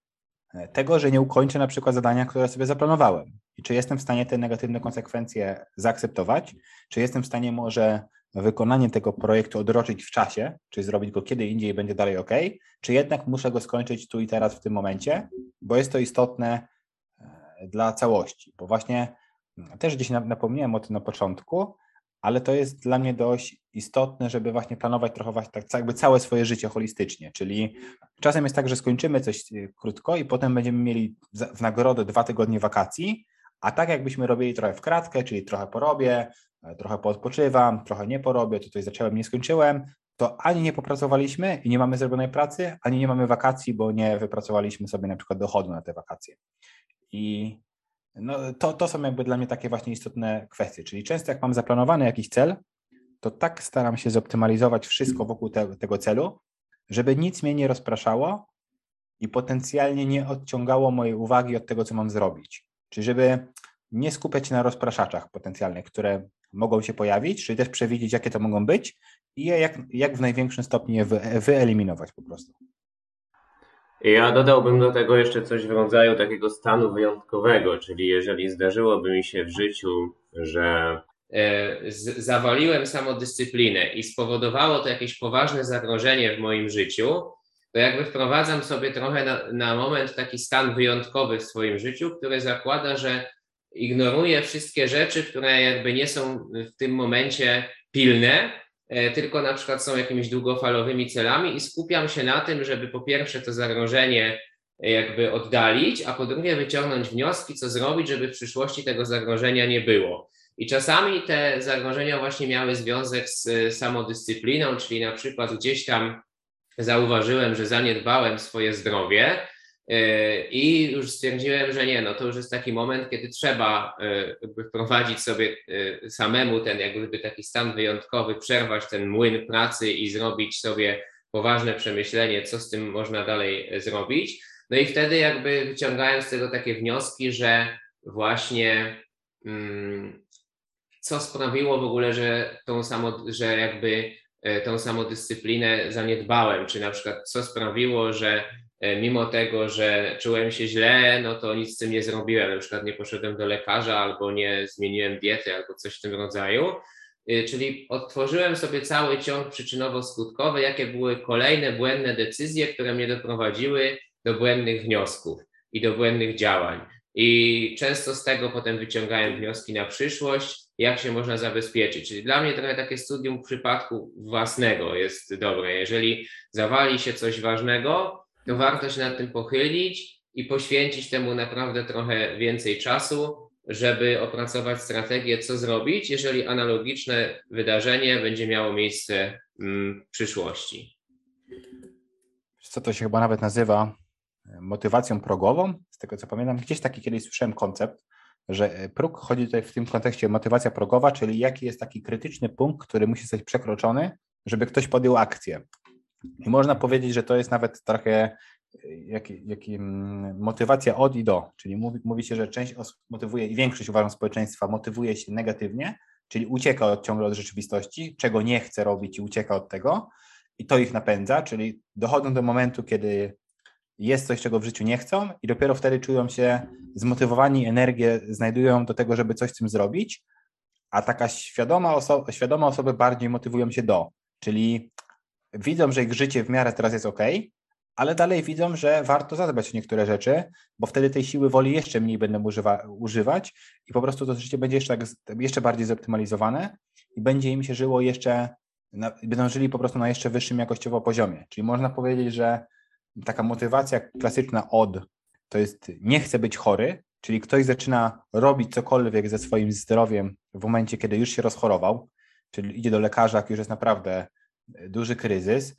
e, tego, że nie ukończę na przykład zadania, które sobie zaplanowałem. I czy jestem w stanie te negatywne konsekwencje zaakceptować, czy jestem w stanie może wykonanie tego projektu odroczyć w czasie, czy zrobić go kiedy indziej będzie dalej ok, czy jednak muszę go skończyć tu i teraz w tym momencie, bo jest to istotne e, dla całości. Bo właśnie mm, też gdzieś napomniałem o tym na początku, ale to jest dla mnie dość istotne, żeby właśnie planować trochę właśnie tak jakby całe swoje życie holistycznie, czyli czasem jest tak, że skończymy coś e, krótko i potem będziemy mieli w nagrodę dwa tygodnie wakacji, a tak jakbyśmy robili trochę w kratkę, czyli trochę porobię, trochę poodpoczywam, trochę nie porobię, tutaj zacząłem, nie skończyłem, to ani nie popracowaliśmy i nie mamy zrobionej pracy, ani nie mamy wakacji, bo nie wypracowaliśmy sobie na przykład dochodu na te wakacje. I no, to, to są jakby dla mnie takie właśnie istotne kwestie, czyli często jak mam zaplanowany jakiś cel, to tak staram się zoptymalizować wszystko wokół te, tego celu, żeby nic mnie nie rozpraszało i potencjalnie nie odciągało mojej uwagi od tego, co mam zrobić. Czyli żeby nie skupiać się na rozpraszaczach potencjalnych, które mogą się pojawić, czyli też przewidzieć, jakie to mogą być i je jak, jak w największym stopniu je wyeliminować po prostu. Ja dodałbym do tego jeszcze coś w rodzaju takiego stanu wyjątkowego, czyli jeżeli zdarzyłoby mi się w życiu, że e, zawaliłem samodyscyplinę i spowodowało to jakieś poważne zagrożenie w moim życiu, to jakby wprowadzam sobie trochę na, na moment taki stan wyjątkowy w swoim życiu, który zakłada, że ignoruję wszystkie rzeczy, które jakby nie są w tym momencie pilne, e, tylko na przykład są jakimiś długofalowymi celami i skupiam się na tym, żeby po pierwsze to zagrożenie jakby oddalić, a po drugie wyciągnąć wnioski, co zrobić, żeby w przyszłości tego zagrożenia nie było. I czasami te zagrożenia właśnie miały związek z samodyscypliną, czyli na przykład gdzieś tam zauważyłem, że zaniedbałem swoje zdrowie, E, I już stwierdziłem, że nie, no to już jest taki moment, kiedy trzeba e, wprowadzić sobie e, samemu ten jakby taki stan wyjątkowy, przerwać ten młyn pracy i zrobić sobie poważne przemyślenie, co z tym można dalej zrobić. No i wtedy jakby wyciągałem z tego takie wnioski, że właśnie hmm, co sprawiło w ogóle, że tą samo, że jakby tą samodyscyplinę zaniedbałem, czy na przykład co sprawiło, że E, mimo tego, że czułem się źle, no to nic z tym nie zrobiłem. Na przykład nie poszedłem do lekarza albo nie zmieniłem diety albo coś w tym rodzaju. E, czyli odtworzyłem sobie cały ciąg przyczynowo-skutkowy, jakie były kolejne błędne decyzje, które mnie doprowadziły do błędnych wniosków i do błędnych działań. I często z tego potem wyciągałem wnioski na przyszłość, jak się można zabezpieczyć. Czyli dla mnie trochę takie studium przypadku własnego jest dobre. Jeżeli zawali się coś ważnego, to warto się nad tym pochylić i poświęcić temu naprawdę trochę więcej czasu, żeby opracować strategię, co zrobić, jeżeli analogiczne wydarzenie będzie miało miejsce mm, w przyszłości. Co to się chyba nawet nazywa e, motywacją progową, z tego co pamiętam. Gdzieś taki kiedyś słyszałem koncept, że próg chodzi tutaj w tym kontekście motywacja progowa, czyli jaki jest taki krytyczny punkt, który musi zostać przekroczony, żeby ktoś podjął akcję. I można powiedzieć, że to jest nawet trochę jak, jak, motywacja od i do, czyli mówi, mówi się, że część osób motywuje i większość uważam społeczeństwa motywuje się negatywnie, czyli ucieka od, ciągle od rzeczywistości, czego nie chce robić i ucieka od tego. I to ich napędza, czyli dochodzą do momentu, kiedy jest coś, czego w życiu nie chcą i dopiero wtedy czują się zmotywowani, energię znajdują do tego, żeby coś z tym zrobić, a taka świadoma, oso świadoma osoby bardziej motywują się do, czyli widzą, że ich życie w miarę teraz jest ok, ale dalej widzą, że warto zadbać o niektóre rzeczy, bo wtedy tej siły woli jeszcze mniej będą używa, używać i po prostu to życie będzie jeszcze, tak, jeszcze bardziej zoptymalizowane i będzie im się żyło jeszcze, na, będą żyli po prostu na jeszcze wyższym jakościowo poziomie. Czyli można powiedzieć, że taka motywacja klasyczna od to jest nie chcę być chory, czyli ktoś zaczyna robić cokolwiek ze swoim zdrowiem w momencie, kiedy już się rozchorował, czyli idzie do lekarza, jak już jest naprawdę duży kryzys,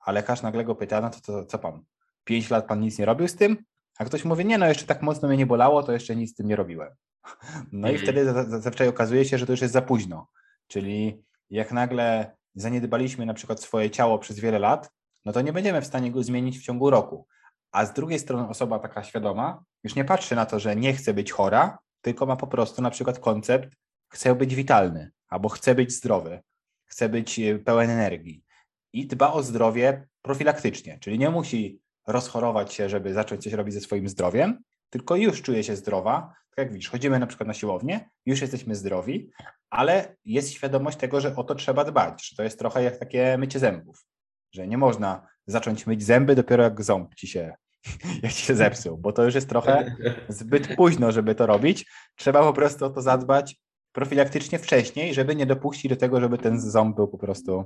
a lekarz nagle go pyta, no to, to co pan, pięć lat pan nic nie robił z tym? A ktoś mówi, nie no, jeszcze tak mocno mnie nie bolało, to jeszcze nic z tym nie robiłem. [LAUGHS] No i mhm. wtedy zazwyczaj okazuje się, że to już jest za późno. Czyli jak nagle zaniedbaliśmy na przykład swoje ciało przez wiele lat, no to nie będziemy w stanie go zmienić w ciągu roku. A z drugiej strony osoba taka świadoma już nie patrzy na to, że nie chce być chora, tylko ma po prostu na przykład koncept, chce być witalny, albo chce być zdrowy, chce być e, pełen energii i dba o zdrowie profilaktycznie, czyli nie musi rozchorować się, żeby zacząć coś robić ze swoim zdrowiem, tylko już czuje się zdrowa. Tak jak widzisz, chodzimy na przykład na siłownię, już jesteśmy zdrowi, ale jest świadomość tego, że o to trzeba dbać, że to jest trochę jak takie mycie zębów, że nie można zacząć myć zęby dopiero jak ząb ci się, [LAUGHS] jak ci się zepsuł, bo to już jest trochę [LAUGHS] zbyt późno, żeby to robić. Trzeba po prostu o to zadbać profilaktycznie wcześniej, żeby nie dopuścić do tego, żeby ten ząb był po prostu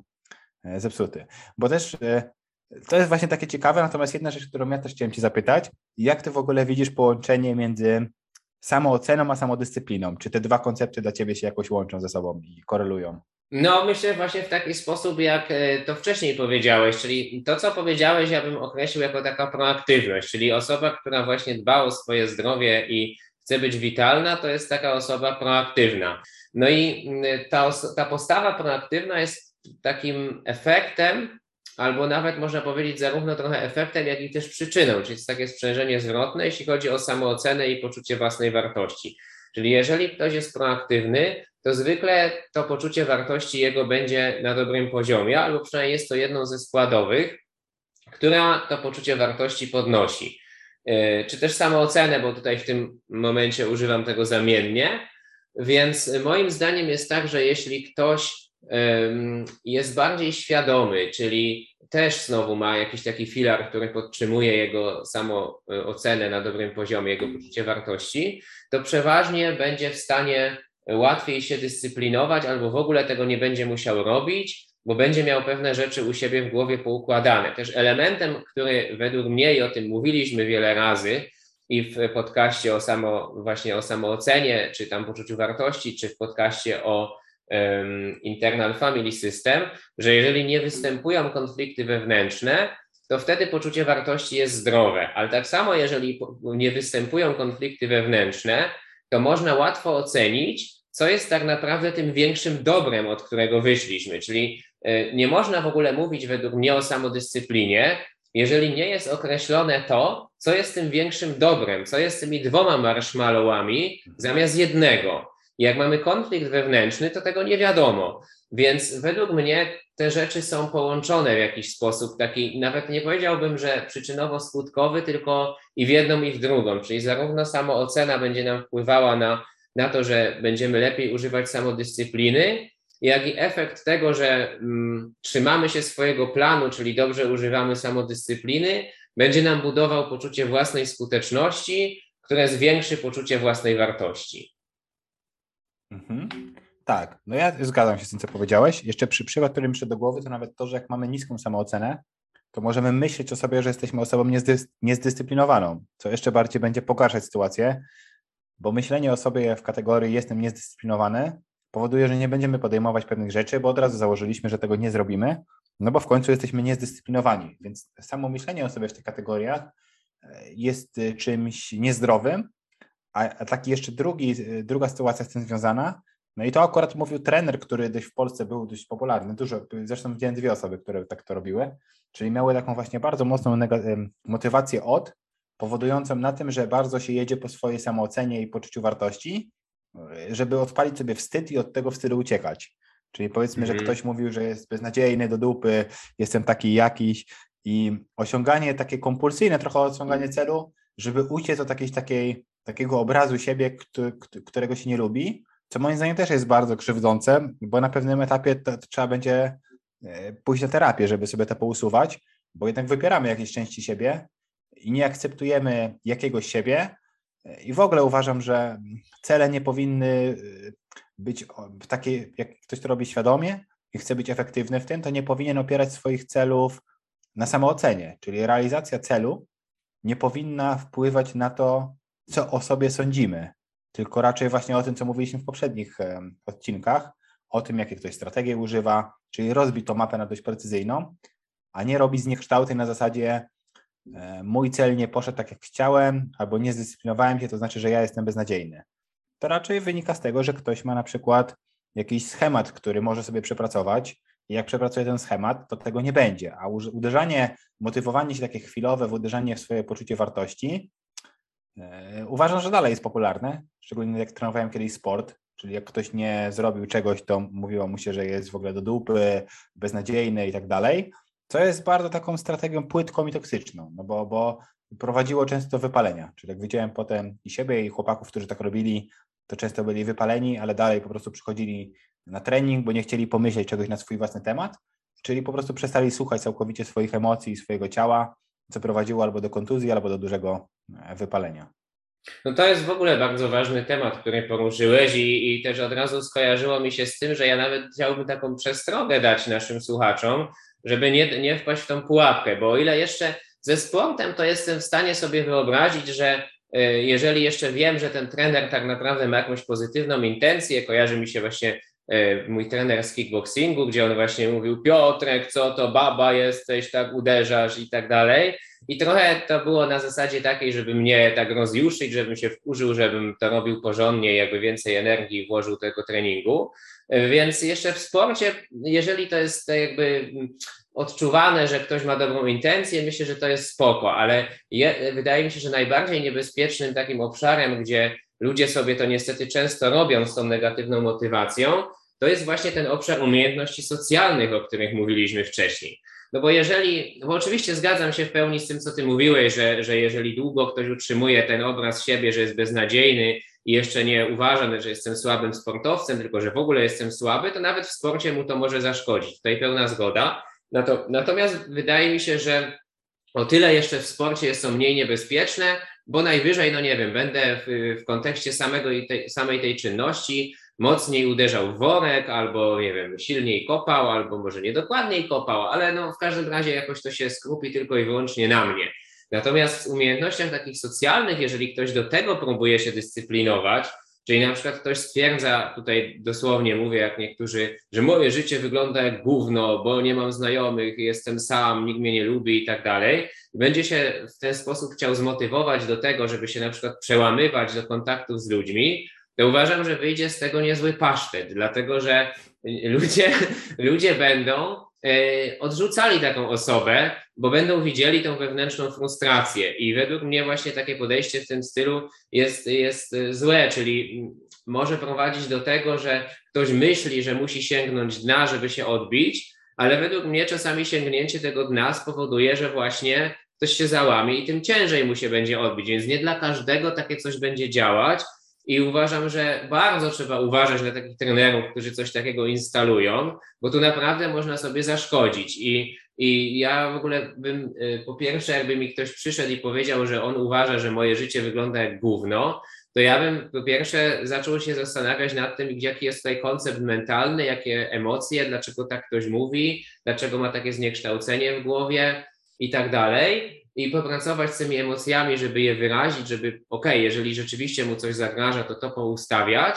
E, zepsuty. Bo też e, to jest właśnie takie ciekawe, natomiast jedna rzecz, którą ja też chciałem Cię zapytać, jak Ty w ogóle widzisz połączenie między samooceną a samodyscypliną? Czy te dwa koncepty dla Ciebie się jakoś łączą ze sobą i korelują? No, myślę właśnie w taki sposób, jak e, to wcześniej powiedziałeś, czyli to, co powiedziałeś, ja bym określił jako taka proaktywność, czyli osoba, która właśnie dba o swoje zdrowie i chce być witalna, to jest taka osoba proaktywna. No i mm, ta, ta postawa proaktywna jest takim efektem, albo nawet można powiedzieć zarówno trochę efektem, jak i też przyczyną, czyli jest takie sprzężenie zwrotne, jeśli chodzi o samoocenę i poczucie własnej wartości. Czyli jeżeli ktoś jest proaktywny, to zwykle to poczucie wartości jego będzie na dobrym poziomie, albo przynajmniej jest to jedną ze składowych, która to poczucie wartości podnosi. E, czy też samoocenę, bo tutaj w tym momencie używam tego zamiennie. Więc moim zdaniem jest tak, że jeśli ktoś jest bardziej świadomy, czyli też znowu ma jakiś taki filar, który podtrzymuje jego samoocenę na dobrym poziomie, jego poczucie wartości, to przeważnie będzie w stanie łatwiej się dyscyplinować albo w ogóle tego nie będzie musiał robić, bo będzie miał pewne rzeczy u siebie w głowie poukładane. Też elementem, który według mnie, i o tym mówiliśmy wiele razy, i w podcaście o samo, właśnie o samoocenie, czy tam poczuciu wartości, czy w podcaście o internal family system, że jeżeli nie występują konflikty wewnętrzne, to wtedy poczucie wartości jest zdrowe. Ale tak samo, jeżeli nie występują konflikty wewnętrzne, to można łatwo ocenić, co jest tak naprawdę tym większym dobrem, od którego wyszliśmy. Czyli nie można w ogóle mówić według mnie o samodyscyplinie, jeżeli nie jest określone to, co jest tym większym dobrem, co jest tymi dwoma marshmallowami zamiast jednego. Jak mamy konflikt wewnętrzny, to tego nie wiadomo. Więc według mnie te rzeczy są połączone w jakiś sposób, taki nawet nie powiedziałbym, że przyczynowo-skutkowy, tylko i w jedną, i w drugą. Czyli zarówno samoocena będzie nam wpływała na, na to, że będziemy lepiej używać samodyscypliny, jak i efekt tego, że mm, trzymamy się swojego planu, czyli dobrze używamy samodyscypliny, będzie nam budował poczucie własnej skuteczności, które zwiększy poczucie własnej wartości. Mhm. Tak, no ja zgadzam się z tym, co powiedziałeś. Jeszcze przy przykład, który mi przyszedł do głowy, to nawet to, że jak mamy niską samoocenę, to możemy myśleć o sobie, że jesteśmy osobą niezdys niezdyscyplinowaną, co jeszcze bardziej będzie pogarszać sytuację, bo myślenie o sobie w kategorii jestem niezdyscyplinowany powoduje, że nie będziemy podejmować pewnych rzeczy, bo od razu założyliśmy, że tego nie zrobimy, no bo w końcu jesteśmy niezdyscyplinowani. Więc samo myślenie o sobie w tych kategoriach e, jest e, czymś niezdrowym, a, a taki jeszcze drugi, druga sytuacja z tym związana, no i to akurat mówił trener, który dość w Polsce był dość popularny. Dużo, zresztą widziałem dwie osoby, które tak to robiły, czyli miały taką właśnie bardzo mocną motywację od, powodującą na tym, że bardzo się jedzie po swojej samoocenie i poczuciu wartości, żeby odpalić sobie wstyd i od tego wstydu uciekać. Czyli powiedzmy, że mhm. ktoś mówił, że jest beznadziejny do dupy, jestem taki jakiś i osiąganie takie kompulsyjne, trochę osiąganie celu, żeby uciec od jakiejś takiej, takiego obrazu siebie, którego się nie lubi, co moim zdaniem też jest bardzo krzywdzące, bo na pewnym etapie to, to trzeba będzie e, pójść na terapię, żeby sobie to pousuwać, bo jednak wypieramy jakieś części siebie i nie akceptujemy jakiegoś siebie. E, I w ogóle uważam, że cele nie powinny e, być takie, jak ktoś to robi świadomie i chce być efektywny w tym, to nie powinien opierać swoich celów na samoocenie, czyli realizacja celu nie powinna wpływać na to, co o sobie sądzimy, tylko raczej właśnie o tym, co mówiliśmy w poprzednich odcinkach, o tym, jakie ktoś strategie używa, czyli rozbić tą mapę na dość precyzyjną, a nie robić zniekształty na zasadzie e, mój cel nie poszedł tak, jak chciałem, albo nie zdyscyplinowałem się, to znaczy, że ja jestem beznadziejny. To raczej wynika z tego, że ktoś ma na przykład jakiś schemat, który może sobie przepracować. I jak przepracuje ten schemat, to tego nie będzie, a uderzanie, motywowanie się takie chwilowe w uderzanie w swoje poczucie wartości E, uważam, że dalej jest popularne, szczególnie jak trenowałem kiedyś sport, czyli jak ktoś nie zrobił czegoś, to mówiło mu się, że jest w ogóle do dupy, beznadziejny i tak dalej, co jest bardzo taką strategią płytką i toksyczną, no bo, bo prowadziło często do wypalenia, czyli jak widziałem potem i siebie i chłopaków, którzy tak robili, to często byli wypaleni, ale dalej po prostu przychodzili na trening, bo nie chcieli pomyśleć czegoś na swój własny temat, czyli po prostu przestali słuchać całkowicie swoich emocji, swojego ciała, co prowadziło albo do kontuzji, albo do dużego e, wypalenia. No to jest w ogóle bardzo ważny temat, który poruszyłeś i, i też od razu skojarzyło mi się z tym, że ja nawet chciałbym taką przestrogę dać naszym słuchaczom, żeby nie, nie wpaść w tą pułapkę, bo o ile jeszcze ze sportem, to jestem w stanie sobie wyobrazić, że e, jeżeli jeszcze wiem, że ten trener tak naprawdę ma jakąś pozytywną intencję, kojarzy mi się właśnie e, mój trener z kickboxingu, gdzie on właśnie mówił, Piotrek, co to baba jesteś, tak uderzasz i tak dalej. I trochę to było na zasadzie takiej, żeby mnie tak rozjuszyć, żebym się wkurzył, żebym to robił porządnie, jakby więcej energii włożył do tego treningu. Więc jeszcze w sporcie, jeżeli to jest jakby odczuwane, że ktoś ma dobrą intencję, myślę, że to jest spoko, ale je, wydaje mi się, że najbardziej niebezpiecznym takim obszarem, gdzie ludzie sobie to niestety często robią z tą negatywną motywacją, to jest właśnie ten obszar umiejętności socjalnych, o których mówiliśmy wcześniej. No bo jeżeli, bo oczywiście zgadzam się w pełni z tym, co ty mówiłeś, że, że jeżeli długo ktoś utrzymuje ten obraz siebie, że jest beznadziejny i jeszcze nie uważa, że jestem słabym sportowcem, tylko że w ogóle jestem słaby, to nawet w sporcie mu to może zaszkodzić. Tutaj pełna zgoda. Natomiast wydaje mi się, że o tyle jeszcze w sporcie jest to mniej niebezpieczne, bo najwyżej, no nie wiem, będę w, w kontekście samego tej, samej tej czynności mocniej uderzał w worek, albo nie wiem, silniej kopał, albo może niedokładniej kopał, ale no w każdym razie jakoś to się skrupi tylko i wyłącznie na mnie. Natomiast w umiejętnościach takich socjalnych, jeżeli ktoś do tego próbuje się dyscyplinować, czyli na przykład ktoś stwierdza, tutaj dosłownie mówię jak niektórzy, że moje życie wygląda jak gówno, bo nie mam znajomych, jestem sam, nikt mnie nie lubi i tak dalej, będzie się w ten sposób chciał zmotywować do tego, żeby się na przykład przełamywać do kontaktów z ludźmi, to uważam, że wyjdzie z tego niezły pasztet, dlatego że ludzie, [LAUGHS] ludzie będą e, odrzucali taką osobę, bo będą widzieli tą wewnętrzną frustrację. I według mnie właśnie takie podejście w tym stylu jest, jest złe, czyli może prowadzić do tego, że ktoś myśli, że musi sięgnąć dna, żeby się odbić, ale według mnie czasami sięgnięcie tego dna spowoduje, że właśnie ktoś się załamie i tym ciężej mu się będzie odbić. Więc nie dla każdego takie coś będzie działać, i uważam, że bardzo trzeba uważać na takich trenerów, którzy coś takiego instalują, bo tu naprawdę można sobie zaszkodzić. I, i ja w ogóle bym, y, po pierwsze, jakby mi ktoś przyszedł i powiedział, że on uważa, że moje życie wygląda jak gówno, to ja bym po pierwsze zaczął się zastanawiać nad tym, jaki jest tutaj koncept mentalny, jakie emocje, dlaczego tak ktoś mówi, dlaczego ma takie zniekształcenie w głowie i tak dalej i popracować z tymi emocjami, żeby je wyrazić, żeby, ok, jeżeli rzeczywiście mu coś zagraża, to to poustawiać,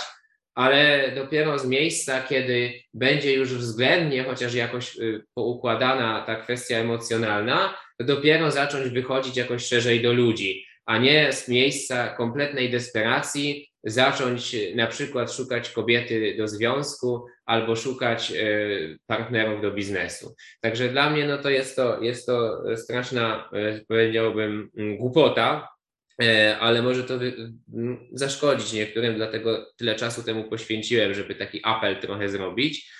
ale dopiero z miejsca, kiedy będzie już względnie chociaż jakoś y, poukładana ta kwestia emocjonalna, to dopiero zacząć wychodzić jakoś szerzej do ludzi. a nie z miejsca kompletnej desperacji zacząć na przykład szukać kobiety do związku albo szukać e, partnerów do biznesu. Także dla mnie no to jest to, jest to straszna, e, powiedziałbym, głupota, e, ale może to zaszkodzić niektórym, dlatego tyle czasu temu poświęciłem, żeby taki apel trochę zrobić.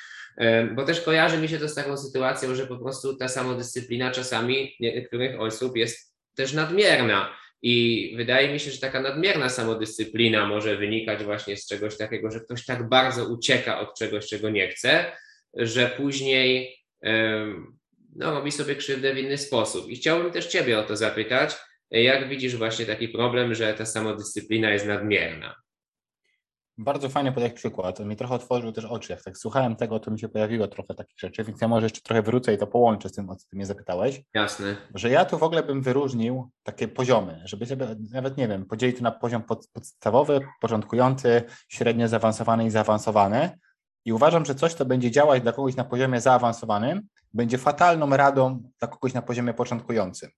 Bo też kojarzy mi się to z taką sytuacją, że po prostu ta samodyscyplina czasami niektórych osób jest też nadmierna i wydaje mi się, że taka nadmierna samodyscyplina może wynikać właśnie z czegoś takiego, że ktoś tak bardzo ucieka od czegoś, czego nie chce, że później no, robi sobie krzywdę w inny sposób. I chciałbym też Ciebie o to zapytać, jak widzisz właśnie taki problem, że ta samodyscyplina jest nadmierna? Bardzo fajnie podać przykład. On mi trochę otworzył też oczy. Jak tak słuchałem tego, to mi się pojawiło trochę takich rzeczy, więc ja może jeszcze trochę wrócę i to połączę z tym, o co ty mnie zapytałeś. Jasne. Że ja tu w ogóle bym wyróżnił takie poziomy, żeby sobie nawet, nie wiem, podzielić to na poziom pod, podstawowy, początkujący, średnio zaawansowany i zaawansowany. I uważam, że coś, co będzie działać dla kogoś na poziomie zaawansowanym, będzie fatalną radą dla kogoś na poziomie początkującym.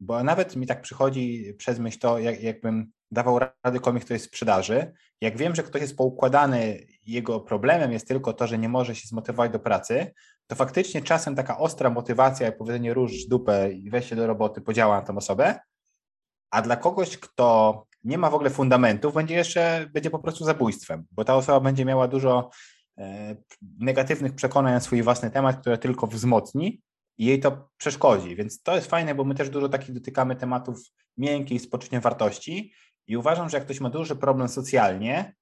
Bo nawet mi tak przychodzi przez myśl to, jak, jakbym dawał rady komuś, kto jest w sprzedaży. Jak wiem, że ktoś jest poukładany, jego problemem jest tylko to, że nie może się zmotywować do pracy, to faktycznie czasem taka ostra motywacja, jak powiedzenie róż dupę i weź się do roboty, podziała na tą osobę, a dla kogoś, kto nie ma w ogóle fundamentów, będzie jeszcze, będzie po prostu zabójstwem, bo ta osoba będzie miała dużo e, negatywnych przekonań na swój własny temat, które tylko wzmocni i jej to przeszkodzi. Więc to jest fajne, bo my też dużo takich dotykamy tematów miękkich z poczuciem wartości i uważam, że jak ktoś ma duży problem socjalnie,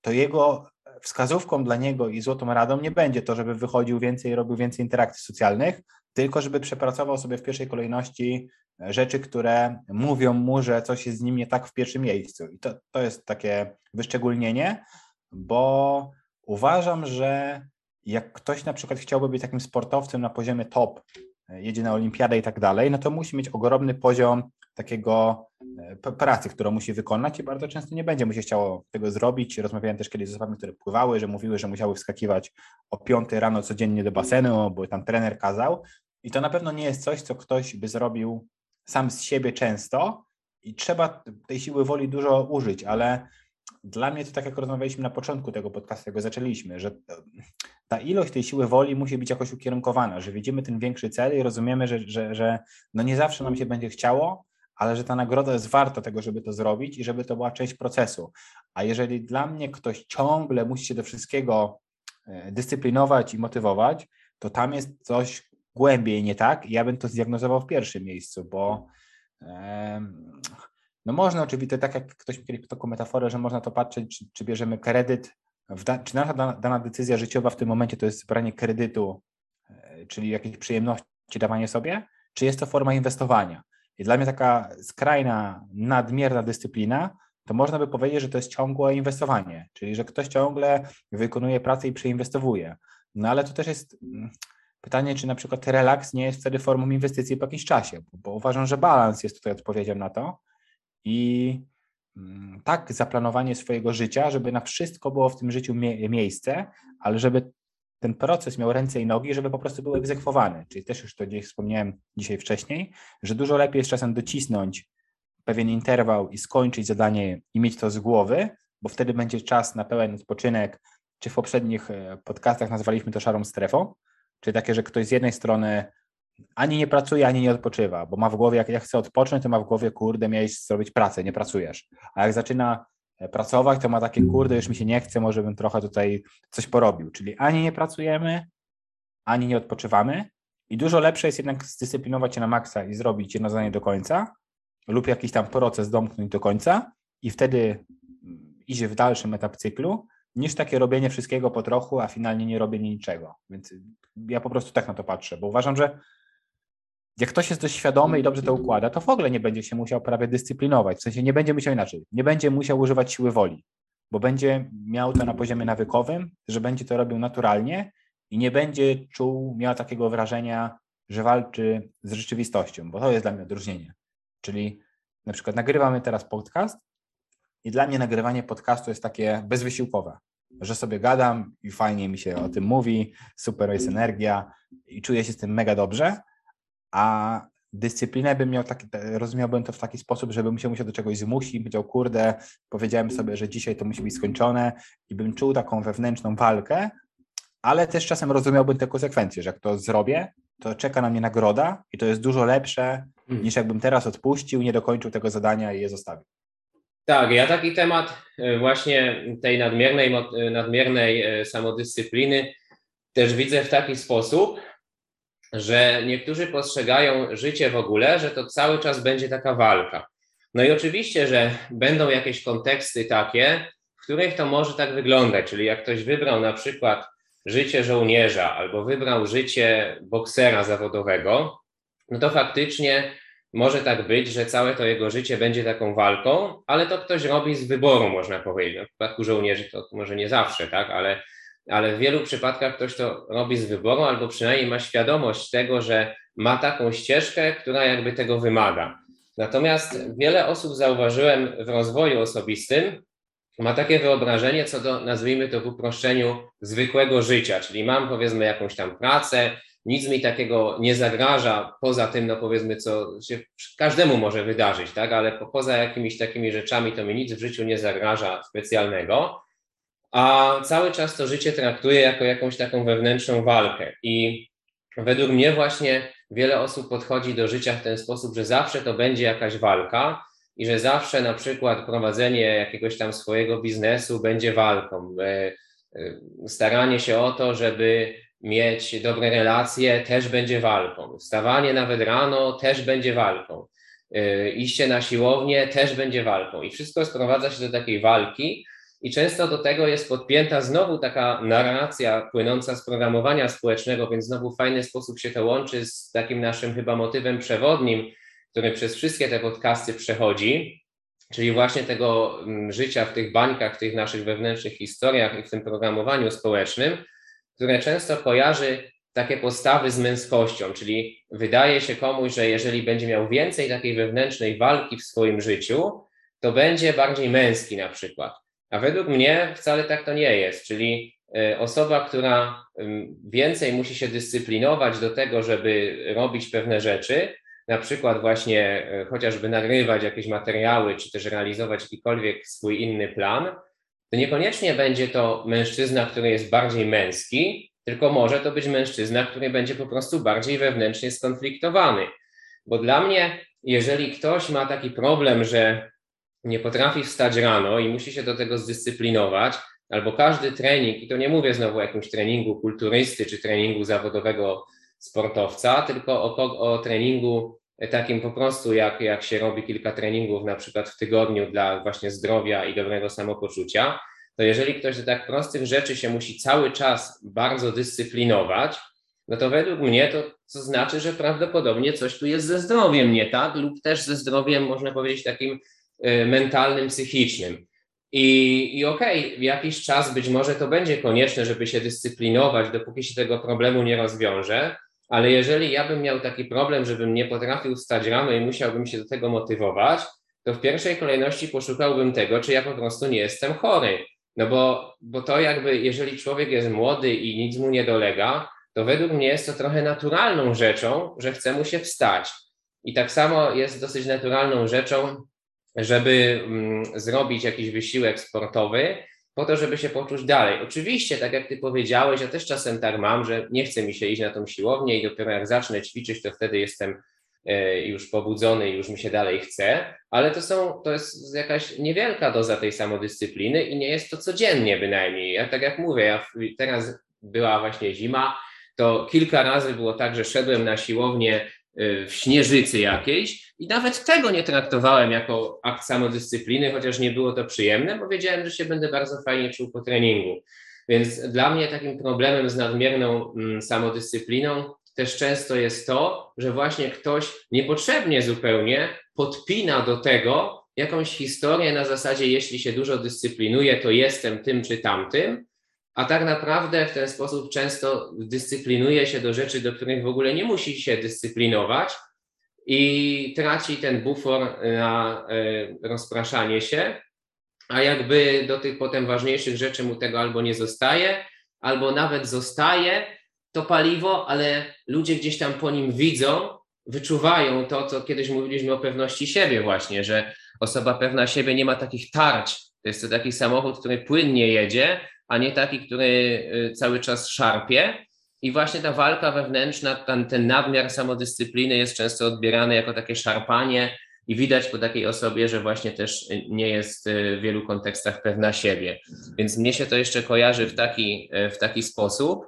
to jego wskazówką dla niego i złotą radą nie będzie to, żeby wychodził więcej robił więcej interakcji socjalnych, tylko żeby przepracował sobie w pierwszej kolejności rzeczy, które mówią mu, że coś jest z nim nie tak w pierwszym miejscu. I to, to jest takie wyszczególnienie, bo uważam, że jak ktoś na przykład chciałby być takim sportowcem na poziomie top, jedzie na olimpiadę i tak dalej, no to musi mieć ogromny poziom takiego e, pracy, którą musi wykonać i bardzo często nie będzie mu się chciało tego zrobić. Rozmawiałem też kiedyś z osobami, które pływały, że mówiły, że musiały wskakiwać o 5 rano codziennie do basenu, bo tam trener kazał i to na pewno nie jest coś, co ktoś by zrobił sam z siebie często i trzeba tej siły woli dużo użyć, ale dla mnie to tak jak rozmawialiśmy na początku tego podcastu, jak zaczęliśmy, że ta ilość tej siły woli musi być jakoś ukierunkowana, że widzimy ten większy cel i rozumiemy, że, że, że no nie zawsze nam się będzie chciało, ale że ta nagroda jest warta tego, żeby to zrobić i żeby to była część procesu. A jeżeli dla mnie ktoś ciągle musi się do wszystkiego e, dyscyplinować i motywować, to tam jest coś głębiej nie tak ja bym to zdiagnozował w pierwszym miejscu, bo no można oczywiście, tak jak ktoś mi kiedyś taką metaforę, że można to patrzeć, czy, czy bierzemy kredyt, da, czy nasza dana, dana, decyzja życiowa w tym momencie to jest branie kredytu, e, czyli jakiejś przyjemności, dawanie sobie, czy jest to forma inwestowania. I dla mnie taka skrajna, nadmierna dyscyplina, to można by powiedzieć, że to jest ciągłe inwestowanie, czyli że ktoś ciągle wykonuje pracę i przeinwestowuje. No ale to też jest mm, pytanie, czy na przykład relaks nie jest wtedy formą inwestycji po jakimś czasie, bo, uważam, że balans jest tutaj odpowiedzią na to i mm, tak zaplanowanie swojego życia, żeby na wszystko było w tym życiu mie miejsce, ale żeby ten proces miał ręce i nogi, żeby po prostu był egzekwowany. Czyli też już to gdzieś wspomniałem dzisiaj wcześniej, że dużo lepiej jest czasem docisnąć pewien interwał i skończyć zadanie i mieć to z głowy, bo wtedy będzie czas na pełen odpoczynek, czy w poprzednich e, podcastach nazwaliśmy to szarą strefą, czyli takie, że ktoś z jednej strony ani nie pracuje, ani nie odpoczywa, bo ma w głowie, jak ja chcę odpocząć, to ma w głowie, kurde, miałeś zrobić pracę, nie pracujesz. A jak zaczyna pracować, to ma takie, kurde, już mi się nie chce, może bym trochę tutaj coś porobił. Czyli ani nie pracujemy, ani nie odpoczywamy i dużo lepsze jest jednak zdyscyplinować się na maksa i zrobić jedno zadanie do końca lub jakiś tam proces domknąć do końca i wtedy mm, idzie w dalszym etap cyklu, niż takie robienie wszystkiego po trochu, a finalnie nie robienie niczego. Więc ja po prostu tak na to patrzę, bo uważam, że jak ktoś jest dość świadomy i dobrze to układa, to w ogóle nie będzie się musiał prawie dyscyplinować. W sensie nie będzie musiał inaczej. Nie będzie musiał używać siły woli, bo będzie miał to na poziomie nawykowym, że będzie to robił naturalnie i nie będzie czuł, miał takiego wrażenia, że walczy z rzeczywistością, bo to jest dla mnie odróżnienie. Czyli na przykład nagrywamy teraz podcast i dla mnie nagrywanie podcastu jest takie bezwysiłkowe, że sobie gadam i fajnie mi się o tym mówi, super jest energia i czuję się z tym mega dobrze, a dyscyplinę bym miał taki, rozumiałbym to w taki sposób, żeby musiał się do czegoś zmusić, powiedział, kurde, powiedziałem sobie, że dzisiaj to musi być skończone i bym czuł taką wewnętrzną walkę, ale też czasem rozumiałbym te konsekwencje, że jak to zrobię, to czeka na mnie nagroda i to jest dużo lepsze hmm. niż jakbym teraz odpuścił, nie dokończył tego zadania i je zostawił. Tak, ja taki temat e, właśnie tej nadmiernej, e, nadmiernej e, samodyscypliny też widzę w taki sposób, że niektórzy postrzegają życie w ogóle, że to cały czas będzie taka walka. No i oczywiście, że będą jakieś konteksty takie, w których to może tak wyglądać, czyli jak ktoś wybrał na przykład życie żołnierza albo wybrał życie boksera zawodowego, no to faktycznie może tak być, że całe to jego życie będzie taką walką, ale to ktoś robi z wyboru, można powiedzieć. W przypadku żołnierzy to może nie zawsze, tak, ale, ale w wielu przypadkach ktoś to robi z wyboru, albo przynajmniej ma świadomość tego, że ma taką ścieżkę, która jakby tego wymaga. Natomiast wiele osób zauważyłem w rozwoju osobistym, ma takie wyobrażenie co do, nazwijmy to w uproszczeniu, zwykłego życia, czyli mam powiedzmy jakąś tam pracę, nic mi takiego nie zagraża, poza tym, no powiedzmy, co się każdemu może wydarzyć, tak, ale po, poza jakimiś takimi rzeczami to mi nic w życiu nie zagraża specjalnego, a cały czas to życie traktuję jako jakąś taką wewnętrzną walkę i według mnie właśnie wiele osób podchodzi do życia w ten sposób, że zawsze to będzie jakaś walka, i że zawsze na przykład prowadzenie jakiegoś tam swojego biznesu będzie walką. E, e, staranie się o to, żeby mieć dobre relacje, też będzie walką. Wstawanie nawet rano też będzie walką. E, iście na siłownię też będzie walką. I wszystko sprowadza się do takiej walki, i często do tego jest podpięta znowu taka narracja płynąca z programowania społecznego, więc znowu w fajny sposób się to łączy z takim naszym chyba motywem przewodnim, który przez wszystkie te podcasty przechodzi, czyli właśnie tego mm, życia w tych bańkach, w tych naszych wewnętrznych historiach i w tym programowaniu społecznym, które często kojarzy takie postawy z męskością, czyli wydaje się komuś, że jeżeli będzie miał więcej takiej wewnętrznej walki w swoim życiu, to będzie bardziej męski na przykład. A według mnie wcale tak to nie jest, czyli e, osoba, która więcej musi się dyscyplinować do tego, żeby robić pewne rzeczy, na przykład właśnie e, chociażby nagrywać jakieś materiały, czy też realizować jakikolwiek swój inny plan, to niekoniecznie będzie to mężczyzna, który jest bardziej męski, tylko może to być mężczyzna, który będzie po prostu bardziej wewnętrznie skonfliktowany. Bo dla mnie, jeżeli ktoś ma taki problem, że nie potrafi wstać rano i musi się do tego zdyscyplinować, albo każdy trening, i to nie mówię znowu o jakimś treningu kulturysty czy treningu zawodowego sportowca, tylko o, o treningu takim po prostu, jak, jak się robi kilka treningów na przykład w tygodniu dla właśnie zdrowia i dobrego samopoczucia, to jeżeli ktoś do tak prostych rzeczy się musi cały czas bardzo dyscyplinować, no to według mnie to, to znaczy, że prawdopodobnie coś tu jest ze zdrowiem nie tak, lub też ze zdrowiem, można powiedzieć, takim mentalnym, psychicznym. I, i okej, okay, jakiś czas być może to będzie konieczne, żeby się dyscyplinować, dopóki się tego problemu nie rozwiąże, ale jeżeli ja bym miał taki problem, żebym nie potrafił stać rano i musiałbym się do tego motywować, to w pierwszej kolejności poszukałbym tego, czy ja po prostu nie jestem chory. No bo, bo to jakby, jeżeli człowiek jest młody i nic mu nie dolega, to według mnie jest to trochę naturalną rzeczą, że chce mu się wstać. I tak samo jest dosyć naturalną rzeczą, żeby mm, zrobić jakiś wysiłek sportowy, po to, żeby się poczuć dalej. Oczywiście, tak jak ty powiedziałeś, ja też czasem tak mam, że nie chce mi się iść na tą siłownię i dopiero jak zacznę ćwiczyć, to wtedy jestem e, już pobudzony już mi się dalej chce, ale to są, to jest jakaś niewielka doza tej samodyscypliny i nie jest to codziennie bynajmniej. Ja tak jak mówię, ja teraz była właśnie zima, to kilka razy było tak, że szedłem na siłownię w śnieżycy jakiejś i nawet tego nie traktowałem jako akt samodyscypliny, chociaż nie było to przyjemne, bo wiedziałem, że się będę bardzo fajnie czuł po treningu. Więc dla mnie takim problemem z nadmierną mm, samodyscypliną też często jest to, że właśnie ktoś niepotrzebnie zupełnie podpina do tego jakąś historię na zasadzie, jeśli się dużo dyscyplinuje, to jestem tym czy tamtym, a tak naprawdę w ten sposób często dyscyplinuje się do rzeczy, do których w ogóle nie musi się dyscyplinować i traci ten bufor na e, rozpraszanie się, a jakby do tych potem ważniejszych rzeczy mu tego albo nie zostaje, albo nawet zostaje to paliwo, ale ludzie gdzieś tam po nim widzą, wyczuwają to, co kiedyś mówiliśmy o pewności siebie właśnie, że osoba pewna siebie nie ma takich tarć. To jest to taki samochód, który płynnie jedzie, a nie taki, który y, cały czas szarpie. I właśnie ta walka wewnętrzna, ten, ten nadmiar samodyscypliny jest często odbierany jako takie szarpanie i widać po takiej osobie, że właśnie też nie jest w wielu kontekstach pewna siebie. Więc mnie się to jeszcze kojarzy w taki, w taki sposób.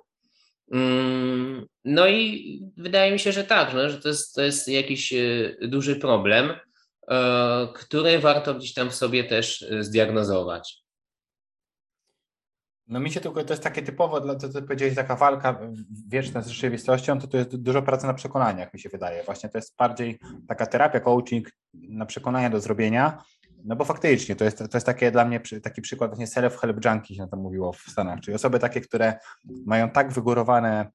Mm, no i wydaje mi się, że tak, no, że to jest, to jest jakiś duży problem, który warto gdzieś tam w sobie też zdiagnozować. No mi się tylko, to jest takie typowo, dla to, co powiedziałeś, taka walka wieczna z rzeczywistością, to to jest dużo pracy na przekonaniach, mi się wydaje. Właśnie to jest bardziej taka terapia, coaching na przekonania do zrobienia, no bo faktycznie to jest, to jest takie dla mnie taki przykład właśnie self-help junkie się to mówiło w Stanach, czyli osoby takie, które mają tak wygórowane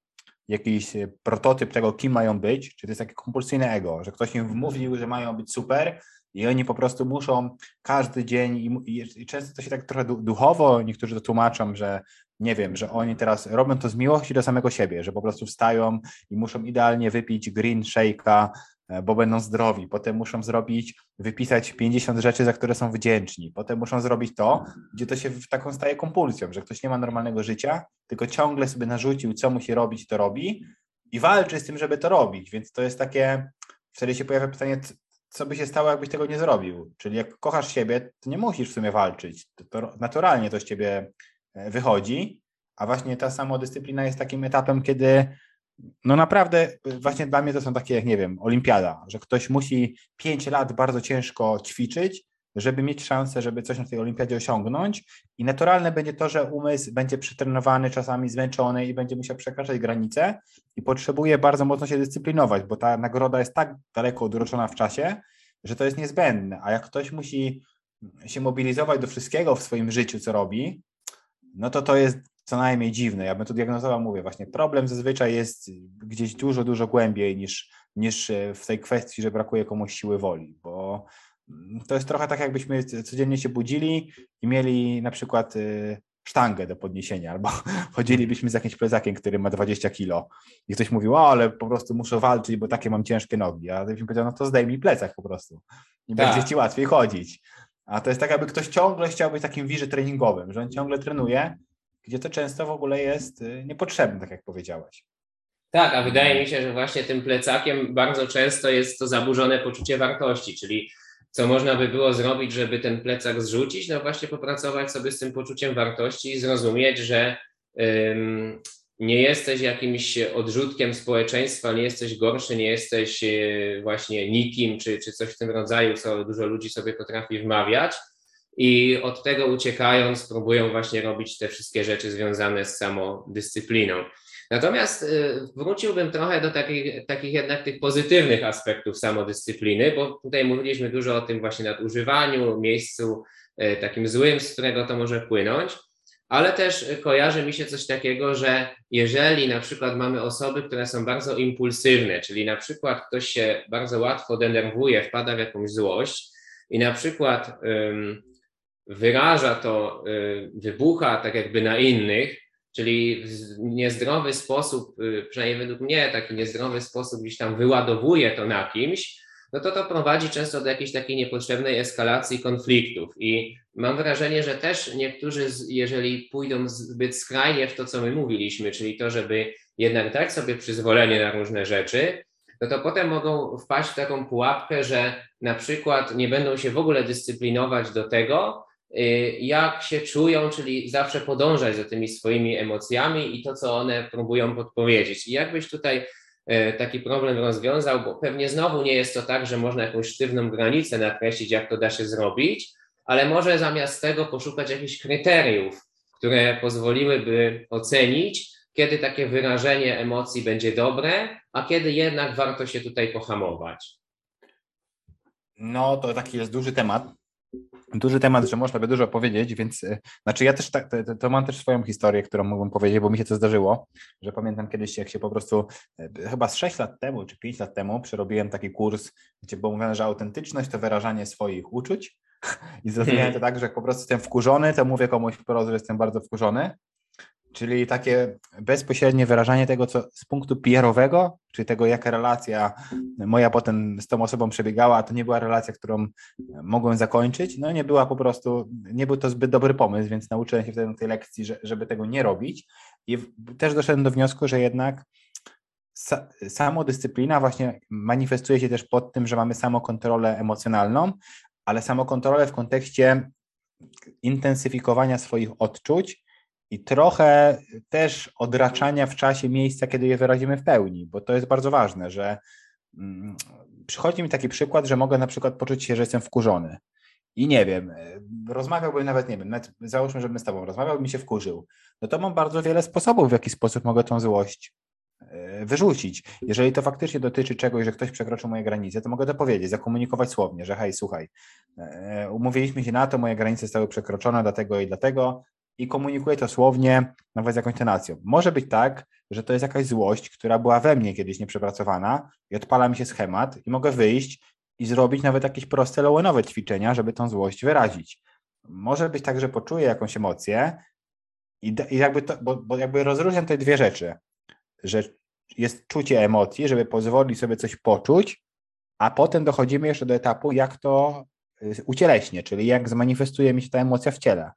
jakiś prototyp tego, kim mają być, czy to jest takie kompulsyjne ego, że ktoś im wmówił, że mają być super i oni po prostu muszą każdy dzień i, i często to się tak trochę duchowo, niektórzy to tłumaczą, że nie wiem, że oni teraz robią to z miłości do samego siebie, że po prostu wstają i muszą idealnie wypić green shake'a E, bo będą zdrowi, potem muszą zrobić, wypisać 50 rzeczy, za które są wdzięczni, potem muszą zrobić to, gdzie to się w taką staje kompulsją, że ktoś nie ma normalnego życia, tylko ciągle sobie narzucił, co musi robić, to robi i walczy z tym, żeby to robić, więc to jest takie, wtedy się pojawia pytanie, co by się stało, jakbyś tego nie zrobił, czyli jak kochasz siebie, to nie musisz w sumie walczyć, to, to naturalnie to z ciebie e, wychodzi, a właśnie ta samodyscyplina jest takim etapem, kiedy no naprawdę właśnie dla mnie to są takie, nie wiem, olimpiada, że ktoś musi 5 lat bardzo ciężko ćwiczyć, żeby mieć szansę, żeby coś na tej olimpiadzie osiągnąć. I naturalne będzie to, że umysł będzie przetrenowany, czasami zmęczony i będzie musiał przekraczać granice. I potrzebuje bardzo mocno się dyscyplinować, bo ta nagroda jest tak daleko odroczona w czasie, że to jest niezbędne, a jak ktoś musi się mobilizować do wszystkiego w swoim życiu, co robi, no to to jest co najmniej dziwne. Ja bym to diagnozował, mówię, właśnie problem zazwyczaj jest gdzieś dużo, dużo głębiej niż, niż w tej kwestii, że brakuje komuś siły woli, bo to jest trochę tak, jakbyśmy codziennie się budzili i mieli na przykład e, sztangę do podniesienia, albo [LAUGHS] chodzilibyśmy z jakimś plecakiem, który ma 20 kilo i ktoś mówił, o, ale po prostu muszę walczyć, bo takie mam ciężkie nogi, a ja bym powiedział, no to zdejmij plecak po prostu i tak. będzie ci łatwiej chodzić. A to jest tak, jakby ktoś ciągle chciał być takim wirze treningowym, że on ciągle trenuje, gdzie to często w ogóle jest y, niepotrzebne, tak jak powiedziałeś. Tak, a wydaje mi się, że właśnie tym plecakiem bardzo często jest to zaburzone poczucie wartości, czyli co można by było zrobić, żeby ten plecak zrzucić? No właśnie popracować sobie z tym poczuciem wartości i zrozumieć, że ym, nie jesteś jakimś odrzutkiem społeczeństwa, nie jesteś gorszy, nie jesteś yy, właśnie nikim, czy, czy coś w tym rodzaju, co dużo ludzi sobie potrafi wmawiać, i od tego uciekając próbują właśnie robić te wszystkie rzeczy związane z samodyscypliną. Natomiast y, wróciłbym trochę do takich, takich jednak tych pozytywnych aspektów samodyscypliny, bo tutaj mówiliśmy dużo o tym właśnie nadużywaniu, miejscu y, takim złym, z którego to może płynąć, ale też kojarzy mi się coś takiego, że jeżeli na przykład mamy osoby, które są bardzo impulsywne, czyli na przykład ktoś się bardzo łatwo denerwuje, wpada w jakąś złość i na przykład wyraża to, y, wybucha tak jakby na innych, czyli w niezdrowy sposób, y, przynajmniej według mnie, taki niezdrowy sposób gdzieś tam wyładowuje to na kimś, no to to prowadzi często do jakiejś takiej niepotrzebnej eskalacji konfliktów. I mam wrażenie, że też niektórzy, jeżeli pójdą zbyt skrajnie w to, co my mówiliśmy, czyli to, żeby jednak dać sobie przyzwolenie na różne rzeczy, no to potem mogą wpaść w taką pułapkę, że na przykład nie będą się w ogóle dyscyplinować do tego, jak się czują, czyli zawsze podążać za tymi swoimi emocjami i to, co one próbują podpowiedzieć. I jakbyś tutaj y, taki problem rozwiązał, bo pewnie znowu nie jest to tak, że można jakąś sztywną granicę nakreślić, jak to da się zrobić, ale może zamiast tego poszukać jakichś kryteriów, które pozwoliłyby ocenić, kiedy takie wyrażenie emocji będzie dobre, a kiedy jednak warto się tutaj pohamować. No, to taki jest duży temat duży temat, że można by dużo powiedzieć, więc e, znaczy ja też tak, to, to, mam też swoją historię, którą mogłem powiedzieć, bo mi się to zdarzyło, że pamiętam kiedyś, jak się po prostu e, chyba z 6 lat temu czy 5 lat temu przerobiłem taki kurs, gdzie było mówione, że autentyczność to wyrażanie swoich uczuć. [LAUGHS] I zrozumiałem to tak, że jak po prostu jestem wkurzony, to mówię komuś wprost, że jestem bardzo wkurzony Czyli takie bezpośrednie wyrażanie tego, co z punktu PR-owego, czyli tego, jaka relacja moja potem z tą osobą przebiegała, a to nie była relacja, którą mogłem zakończyć. No nie była po prostu, nie był to zbyt dobry pomysł, więc nauczyłem się wtedy tej lekcji, że, żeby tego nie robić. I też doszedłem do wniosku, że jednak samodyscyplina właśnie manifestuje się też pod tym, że mamy samokontrolę emocjonalną, ale samokontrolę w kontekście intensyfikowania swoich odczuć i trochę też odraczania w czasie miejsca, kiedy je wyrazimy w pełni, bo to jest bardzo ważne, że mm, przychodzi mi taki przykład, że mogę na przykład poczuć się, że jestem wkurzony. I nie wiem, e, rozmawiałbym nawet, nie wiem, nawet załóżmy, żebym z tobą rozmawiał, mi się wkurzył. No to mam bardzo wiele sposobów, w jaki sposób mogę tą złość e, wyrzucić. Jeżeli to faktycznie dotyczy czegoś, że ktoś przekroczył moje granice, to mogę to powiedzieć, zakomunikować słownie, że hej, słuchaj, e, umówiliśmy się na to, moje granice zostały przekroczone dlatego i dlatego, i komunikuję to słownie, nawet z jakąś tonacją. Może być tak, że to jest jakaś złość, która była we mnie kiedyś nieprzepracowana i odpala mi się schemat i mogę wyjść i zrobić nawet jakieś proste lowenowe ćwiczenia, żeby tą złość wyrazić. Może być tak, że poczuję jakąś emocję i, i jakby to, bo, bo jakby rozróżniam te dwie rzeczy, że jest czucie emocji, żeby pozwolić sobie coś poczuć, a potem dochodzimy jeszcze do etapu, jak to y, ucieleśnie, czyli jak zmanifestuje mi się ta emocja w ciele.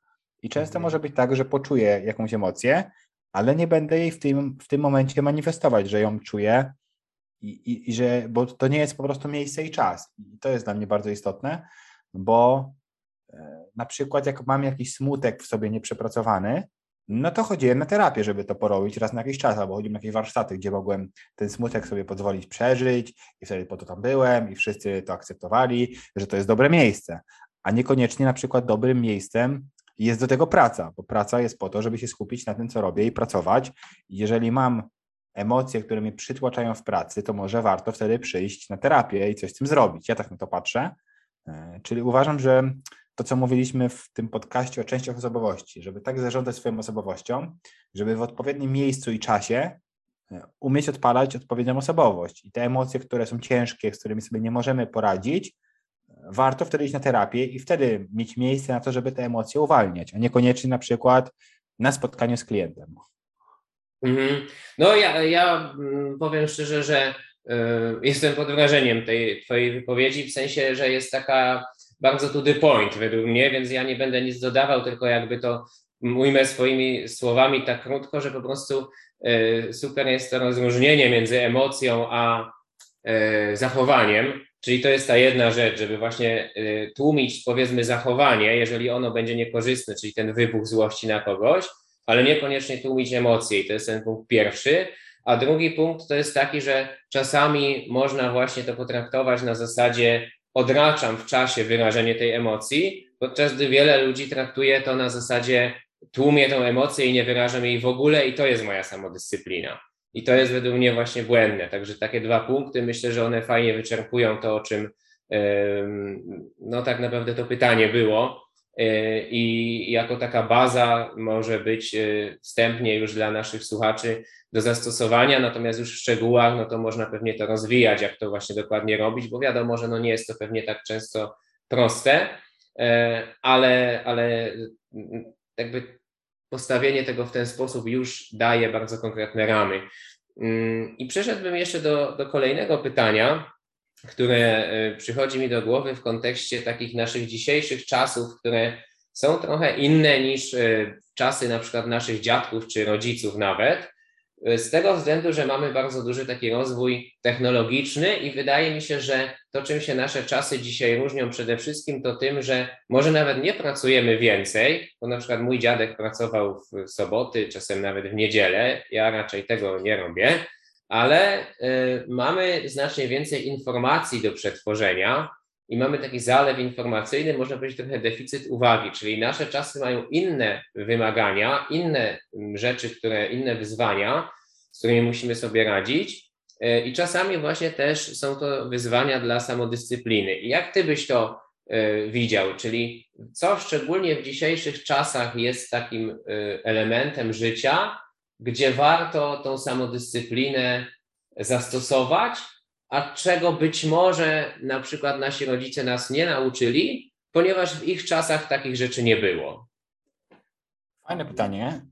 I często mhm. może być tak, że poczuję jakąś emocję, ale nie będę jej w tym, w tym momencie manifestować, że ją czuję i, i, i że, bo to nie jest po prostu miejsce i czas. I to jest dla mnie bardzo istotne, bo e, na przykład jak mam jakiś smutek w sobie nieprzepracowany, no to chodziłem na terapię, żeby to porobić raz na jakiś czas, albo chodziłem na jakieś warsztaty, gdzie mogłem ten smutek sobie pozwolić przeżyć i wtedy po to tam byłem i wszyscy to akceptowali, że to jest dobre miejsce, a niekoniecznie na przykład dobrym miejscem jest do tego praca, bo praca jest po to, żeby się skupić na tym, co robię i pracować. Jeżeli mam emocje, które mnie przytłaczają w pracy, to może warto wtedy przyjść na terapię i coś z tym zrobić. Ja tak na to patrzę. E, czyli uważam, że to, co mówiliśmy w tym podcaście o częściach osobowości, żeby tak zarządzać swoją osobowością, żeby w odpowiednim miejscu i czasie e, umieć odpalać odpowiednią osobowość. I te emocje, które są ciężkie, z którymi sobie nie możemy poradzić, warto wtedy iść na terapię i wtedy mieć miejsce na to, żeby te emocje uwalniać, a niekoniecznie na przykład na spotkaniu z klientem. Mhm. No ja, ja mm, powiem szczerze, że y, jestem pod wrażeniem tej twojej wypowiedzi, w sensie, że jest taka bardzo to the point według mnie, więc ja nie będę nic dodawał, tylko jakby to ujmę swoimi słowami tak krótko, że po prostu y, super jest to rozróżnienie między emocją a y, zachowaniem, Czyli to jest ta jedna rzecz, żeby właśnie y, tłumić powiedzmy zachowanie, jeżeli ono będzie niekorzystne, czyli ten wybuch złości na kogoś, ale niekoniecznie tłumić emocje i to jest ten punkt pierwszy. A drugi punkt to jest taki, że czasami można właśnie to potraktować na zasadzie odraczam w czasie wyrażenie tej emocji, podczas gdy wiele ludzi traktuje to na zasadzie tłumię tę emocję i nie wyrażam jej w ogóle i to jest moja samodyscyplina. I to jest według mnie właśnie błędne. Także takie dwa punkty, myślę, że one fajnie wyczerpują to, o czym no tak naprawdę to pytanie było. E, I jako taka baza może być e, wstępnie już dla naszych słuchaczy do zastosowania, natomiast już w szczegółach, no to można pewnie to rozwijać, jak to właśnie dokładnie robić, bo wiadomo, że no nie jest to pewnie tak często proste, e, ale, ale jakby postawienie tego w ten sposób już daje bardzo konkretne ramy. Mm, I przeszedłbym jeszcze do, do kolejnego pytania, które e, przychodzi mi do głowy w kontekście takich naszych dzisiejszych czasów, które są trochę inne niż e, czasy na przykład naszych dziadków czy rodziców nawet. Z tego względu, że mamy bardzo duży taki rozwój technologiczny i wydaje mi się, że to, czym się nasze czasy dzisiaj różnią przede wszystkim, to tym, że może nawet nie pracujemy więcej, bo na przykład mój dziadek pracował w soboty, czasem nawet w niedzielę, ja raczej tego nie robię, ale y, mamy znacznie więcej informacji do przetworzenia i mamy taki zalew informacyjny, można powiedzieć trochę deficyt uwagi, czyli nasze czasy mają inne wymagania, inne mm, rzeczy, które, inne wyzwania, z którymi musimy sobie radzić. E, I czasami właśnie też są to wyzwania dla samodyscypliny. I jak ty byś to e, widział? Czyli co szczególnie w dzisiejszych czasach jest takim e, elementem życia, gdzie warto tą samodyscyplinę zastosować, a czego być może na przykład nasi rodzice nas nie nauczyli, ponieważ w ich czasach takich rzeczy nie było? Fajne pytanie.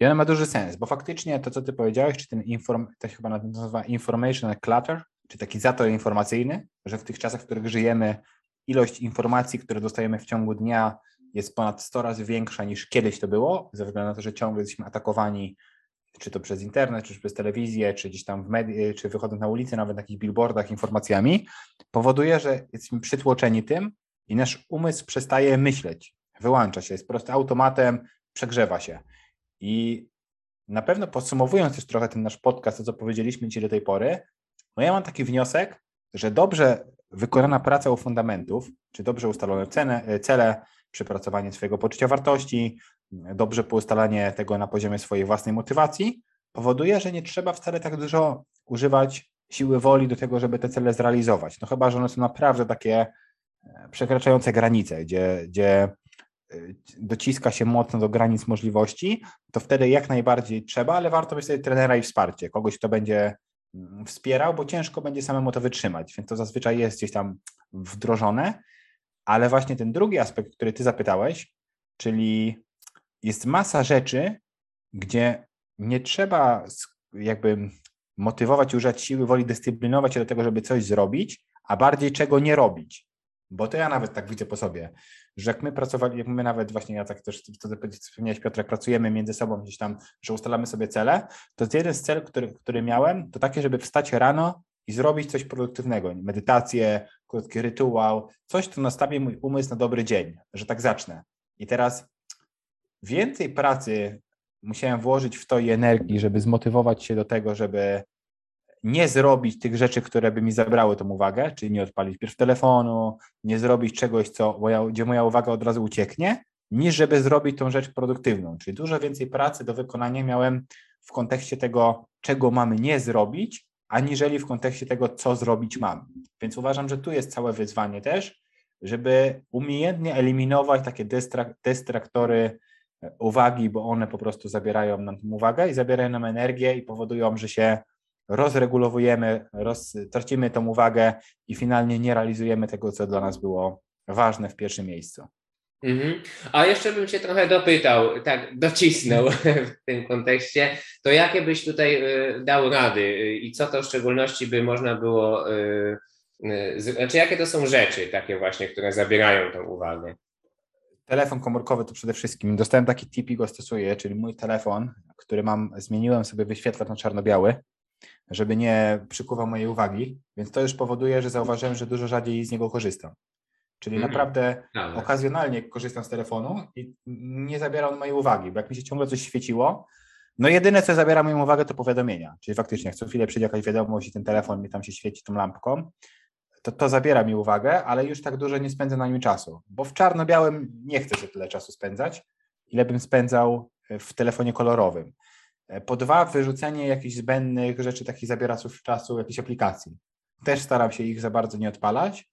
I ona ma duży sens, bo faktycznie to, co ty powiedziałeś, czy ten inform, to się chyba nazywa information clutter, czy taki zator informacyjny, że w tych czasach, w których żyjemy, ilość informacji, które dostajemy w ciągu dnia jest ponad 100 razy większa niż kiedyś to było, ze względu na to, że ciągle jesteśmy atakowani czy to przez internet, czy przez telewizję, czy gdzieś tam w medii, czy wychodząc na ulicę, nawet na jakichś billboardach informacjami, powoduje, że jesteśmy przytłoczeni tym i nasz umysł przestaje myśleć, wyłącza się, jest po prostu automatem, przegrzewa się. I na pewno podsumowując też trochę ten nasz podcast, to co powiedzieliśmy Ci do tej pory, no ja mam taki wniosek, że dobrze wykonana praca u fundamentów, czy dobrze ustalone cele, cele przepracowanie swojego poczucia wartości, dobrze poustalanie tego na poziomie swojej własnej motywacji, powoduje, że nie trzeba wcale tak dużo używać siły woli do tego, żeby te cele zrealizować. No chyba, że one są naprawdę takie e, przekraczające granice, gdzie, gdzie e, dociska się mocno do granic możliwości, to wtedy jak najbardziej trzeba, ale warto mieć sobie trenera i wsparcie, kogoś, kto będzie mm, wspierał, bo ciężko będzie samemu to wytrzymać, więc to zazwyczaj jest gdzieś tam wdrożone, ale właśnie ten drugi aspekt, który ty zapytałeś, czyli jest masa rzeczy, gdzie nie trzeba jakby motywować, używać siły woli, dyscyplinować się do tego, żeby coś zrobić, a bardziej czego nie robić. Bo to ja nawet tak widzę po sobie, że jak my pracowali, jak my nawet właśnie, ja tak też, to wspomniałeś Piotr, jak pracujemy między sobą gdzieś tam, że ustalamy sobie cele, to jeden z celów, który, który miałem, to takie, żeby wstać rano i zrobić coś produktywnego, medytację, krótki rytuał, coś, co nastawi mój umysł na dobry dzień, że tak zacznę. I teraz więcej pracy musiałem włożyć w to i energii, żeby zmotywować się do tego, żeby nie zrobić tych rzeczy, które by mi zabrały tą uwagę, czyli nie odpalić pierw telefonu, nie zrobić czegoś, co moja, gdzie moja uwaga od razu ucieknie, niż żeby zrobić tą rzecz produktywną. Czyli dużo więcej pracy do wykonania miałem w kontekście tego, czego mamy nie zrobić, aniżeli w kontekście tego, co zrobić mam. Więc uważam, że tu jest całe wyzwanie też, żeby umiejętnie eliminować takie dystrak uwagi, bo one po prostu zabierają nam uwagę i zabierają nam energię i powodują, że się rozregulowujemy, roz, tracimy tą uwagę i finalnie nie realizujemy tego, co dla nas było ważne w pierwszym miejscu. Mhm. A jeszcze bym Cię trochę dopytał, tak docisnął [LAUGHS] w tym kontekście, to jakie byś tutaj y, dał rady y, i co to w szczególności by można było, y, znaczy jakie to są rzeczy takie właśnie, które zabierają tą uwagę? Telefon komórkowy to przede wszystkim. Dostałem taki tip i go stosuję, czyli mój telefon, który mam, zmieniłem sobie wyświetlacz na czarno-biały, żeby nie przykuwał mojej uwagi, więc to już powoduje, że zauważyłem, że dużo rzadziej z niego korzystam. Czyli mm. naprawdę no, okazjonalnie korzystam z telefonu i nie zabiera on mojej uwagi, bo jak mi się ciągle coś świeciło, no jedyne, co zabiera moją uwagę, to powiadomienia. Czyli faktycznie, jak co chwilę przyjdzie jakaś wiadomość i ten telefon mi tam się świeci tą lampką, to to zabiera mi uwagę, ale już tak dużo nie spędzę na nim czasu, bo w czarno-białym nie chcę się tyle czasu spędzać, ile bym spędzał w telefonie kolorowym. Po dwa, wyrzucenie jakichś zbędnych rzeczy, takich zabieraców czasu, jakichś aplikacji. Też staram się ich za bardzo nie odpalać,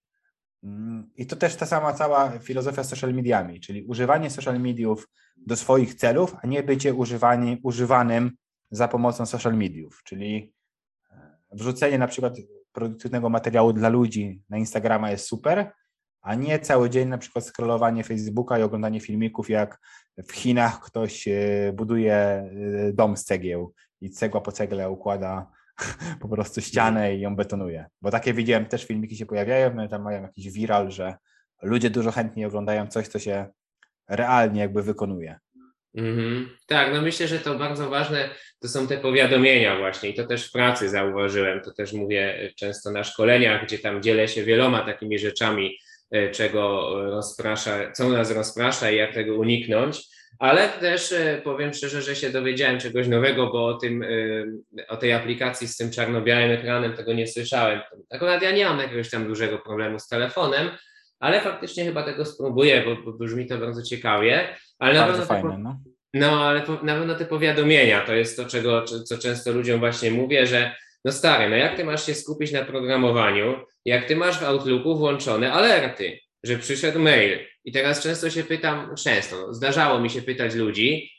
Mm, I to też ta sama cała filozofia z social mediami, czyli używanie social mediów do swoich celów, a nie bycie używanym za pomocą social mediów, czyli e, wrzucenie na przykład produktywnego materiału dla ludzi na Instagrama jest super, a nie cały dzień na przykład scrollowanie Facebooka i oglądanie filmików, jak w Chinach ktoś e, buduje e, dom z cegieł i cegła po cegle układa [LAUGHS] po prostu ścianę i ją betonuje. Bo takie widziałem, też filmiki się pojawiają, no tam mają jakiś viral, że ludzie dużo chętniej oglądają coś, co się realnie jakby wykonuje. Mm-hmm. Tak, no myślę, że to bardzo ważne to są te powiadomienia właśnie i to też w pracy zauważyłem, to też mówię często na szkoleniach, gdzie tam dzielę się wieloma takimi rzeczami, e, czego rozprasza, co nas rozprasza i jak tego uniknąć ale też e, powiem szczerze, że się dowiedziałem czegoś nowego, bo o, tym, e, o tej aplikacji z tym czarno-białym ekranem tego nie słyszałem. Akurat ja nie mam jakiegoś tam dużego problemu z telefonem, ale faktycznie chyba tego spróbuję, bo, bo brzmi to bardzo ciekawie. Ale bardzo na fajne, te, no. no. ale po, na pewno te powiadomienia to jest to, czego, co często ludziom właśnie mówię, że no stary, no jak ty masz się skupić na programowaniu, jak ty masz w Outlooku włączone alerty, że przyszedł mail. I teraz często się pytam, często, zdarzało mi się pytać ludzi,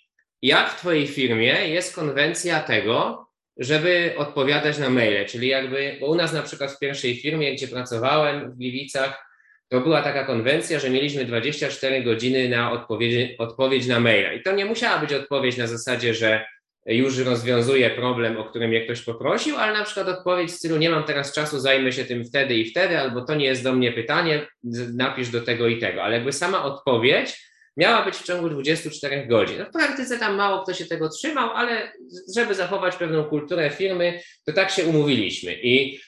jak w Twojej firmie jest konwencja tego, żeby odpowiadać na maile, czyli jakby, bo u nas na przykład w pierwszej firmie, gdzie pracowałem w Gliwicach, to była taka konwencja, że mieliśmy 24 godziny na odpowiedź, odpowiedź na maila. I to nie musiała być odpowiedź na zasadzie, że już rozwiązuje problem, o którym mnie ktoś poprosił, ale na przykład odpowiedź w stylu nie mam teraz czasu, zajmę się tym wtedy i wtedy, albo to nie jest do mnie pytanie, napisz do tego i tego. Ale jakby sama odpowiedź miała być w ciągu 24 godzin. No w praktyce tam mało kto się tego trzymał, ale żeby zachować pewną kulturę firmy, to tak się umówiliśmy. I,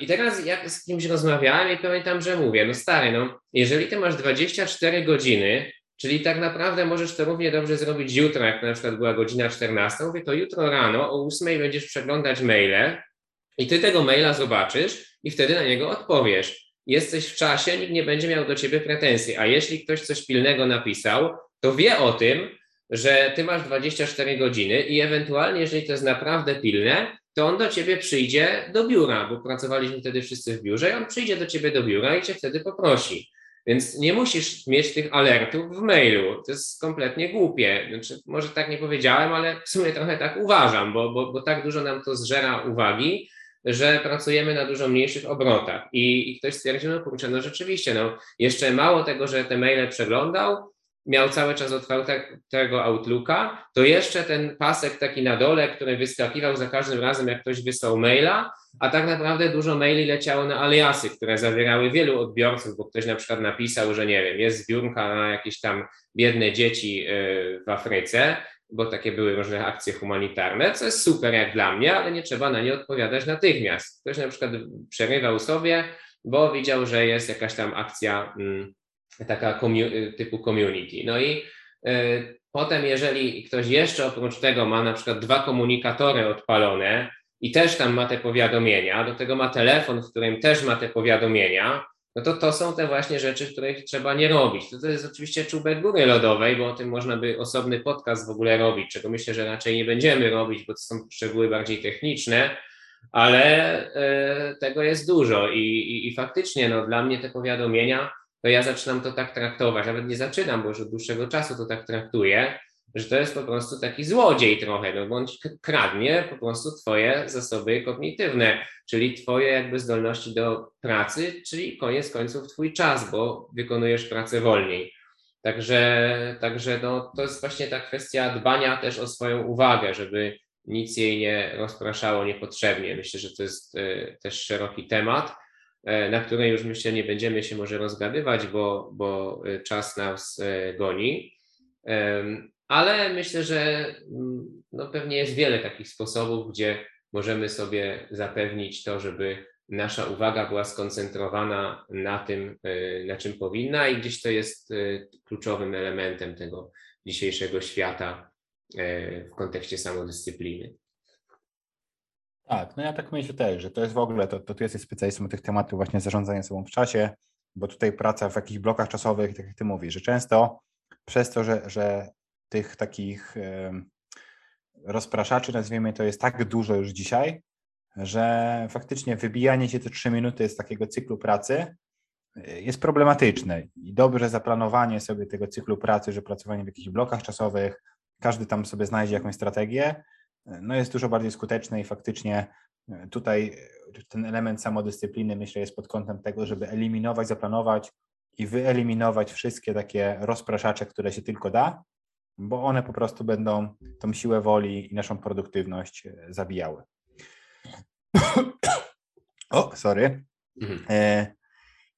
i teraz jak z kimś rozmawiałem i pamiętam, że mówię, no stary, no jeżeli ty masz 24 godziny, czyli tak naprawdę możesz to równie dobrze zrobić jutro, jak na przykład była godzina 14, mówię, to jutro rano o 8 będziesz przeglądać maile i ty tego maila zobaczysz i wtedy na niego odpowiesz jesteś w czasie, nikt nie będzie miał do ciebie pretensji. A jeśli ktoś coś pilnego napisał, to wie o tym, że ty masz 24 godziny i ewentualnie, jeżeli to jest naprawdę pilne, to on do ciebie przyjdzie do biura, bo pracowaliśmy wtedy wszyscy w biurze i on przyjdzie do ciebie do biura i cię wtedy poprosi. Więc nie musisz mieć tych alertów w mailu. To jest kompletnie głupie. Znaczy, może tak nie powiedziałem, ale w sumie trochę tak uważam, bo, bo, bo tak dużo nam to zżera uwagi, że pracujemy na dużo mniejszych obrotach. I, i ktoś stwierdził, no kurczę, no rzeczywiście, no jeszcze mało tego, że te maile przeglądał, miał cały czas otwartego Outlooka, to jeszcze ten pasek taki na dole, który wyskakiwał za każdym razem, jak ktoś wysłał maila, a tak naprawdę dużo maili leciało na aliasy, które zawierały wielu odbiorców, bo ktoś na przykład napisał, że nie wiem, jest zbiórka na jakieś tam biedne dzieci y, w Afryce bo takie były różne akcje humanitarne, co jest super jak dla mnie, ale nie trzeba na nie odpowiadać natychmiast. Ktoś na przykład przerywał sobie, bo widział, że jest jakaś tam akcja taka typu community. No i y, potem, jeżeli ktoś jeszcze oprócz tego ma na przykład dwa komunikatory odpalone i też tam ma te powiadomienia, do tego ma telefon, w którym też ma te powiadomienia, no to to są te właśnie rzeczy, których trzeba nie robić. To, to jest oczywiście czubek góry lodowej, bo o tym można by osobny podcast w ogóle robić, czego myślę, że raczej nie będziemy robić, bo to są szczegóły bardziej techniczne, ale e, tego jest dużo i, i, i faktycznie no, dla mnie te powiadomienia, to ja zaczynam to tak traktować, nawet nie zaczynam, bo już od dłuższego czasu to tak traktuję, że to jest po prostu taki złodziej trochę, no bądź kradnie po prostu twoje zasoby kognitywne, czyli twoje jakby zdolności do pracy, czyli koniec końców twój czas, bo wykonujesz pracę wolniej. Także, także no, to jest właśnie ta kwestia dbania też o swoją uwagę, żeby nic jej nie rozpraszało niepotrzebnie. Myślę, że to jest e, też szeroki temat, na który już myślę nie będziemy się może rozgadywać, bo, bo e, czas nas goni ale myślę, że mm, no pewnie jest wiele takich sposobów, gdzie możemy sobie zapewnić to, żeby nasza uwaga była skoncentrowana na tym, na czym powinna i gdzieś to jest kluczowym elementem tego dzisiejszego świata w kontekście samodyscypliny. Tak, no ja tak myślę też, że to jest w ogóle, to, to tu jesteś specjalistą tych tematów właśnie zarządzania sobą w czasie, bo tutaj praca w jakichś blokach czasowych, tak jak ty mówisz, że często przez to, że, że tych takich rozpraszaczy, nazwijmy to, jest tak dużo już dzisiaj, że faktycznie wybijanie się te trzy minuty z takiego cyklu pracy e, jest problematyczne i dobrze zaplanowanie sobie tego cyklu pracy, że pracowanie w jakichś blokach czasowych, każdy tam sobie znajdzie jakąś strategię, no jest dużo bardziej skuteczne i faktycznie e, tutaj ten element samodyscypliny myślę jest pod kątem tego, żeby eliminować, zaplanować i wyeliminować wszystkie takie rozpraszacze, które się tylko da, bo one po prostu będą tą siłę woli i naszą produktywność e, zabijały. [COUGHS] o, sorry. Mhm. E,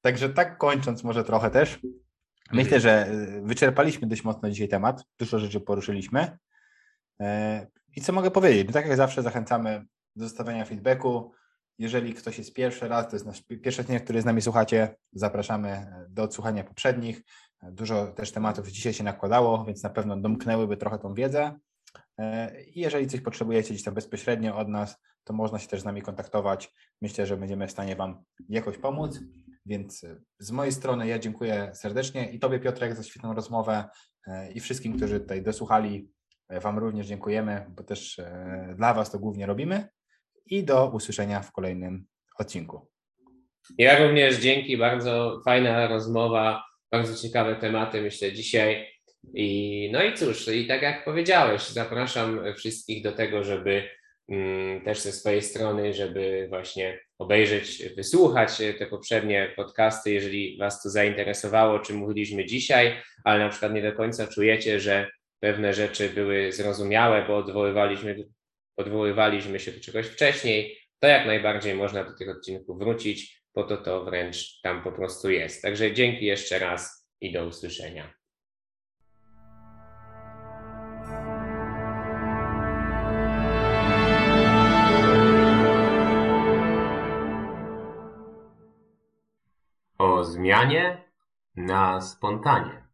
także tak kończąc może trochę też, myślę, że e, wyczerpaliśmy dość mocno dzisiaj temat, dużo rzeczy poruszyliśmy. E, I co mogę powiedzieć? No tak jak zawsze zachęcamy do zostawiania feedbacku. Jeżeli ktoś jest pierwszy raz, to jest nasz pierwszy odcinek, który z nami słuchacie, zapraszamy do odsłuchania poprzednich. Dużo też tematów dzisiaj się nakładało, więc na pewno domknęłyby trochę tą wiedzę. E, I jeżeli coś potrzebujecie gdzieś tam bezpośrednio od nas, to można się też z nami kontaktować. Myślę, że będziemy w stanie Wam jakoś pomóc. Więc z mojej strony ja dziękuję serdecznie i Tobie Piotrek za świetną rozmowę e, i wszystkim, którzy tutaj dosłuchali. E, Wam również dziękujemy, bo też dla Was to głównie robimy. I do usłyszenia w kolejnym odcinku. Ja również dzięki, bardzo fajna rozmowa bardzo ciekawe tematy, myślę, dzisiaj. I, no i cóż, i tak jak powiedziałeś, zapraszam wszystkich do tego, żeby mm, też ze swojej strony, żeby właśnie obejrzeć, wysłuchać te poprzednie podcasty, jeżeli Was to zainteresowało, czym mówiliśmy dzisiaj, ale na przykład nie do końca czujecie, że pewne rzeczy były zrozumiałe, bo odwoływaliśmy, odwoływaliśmy się do czegoś wcześniej, to jak najbardziej można do tych odcinków wrócić, po to to wręcz tam po prostu jest. Także dzięki jeszcze raz i do usłyszenia. O zmianie na spontanie.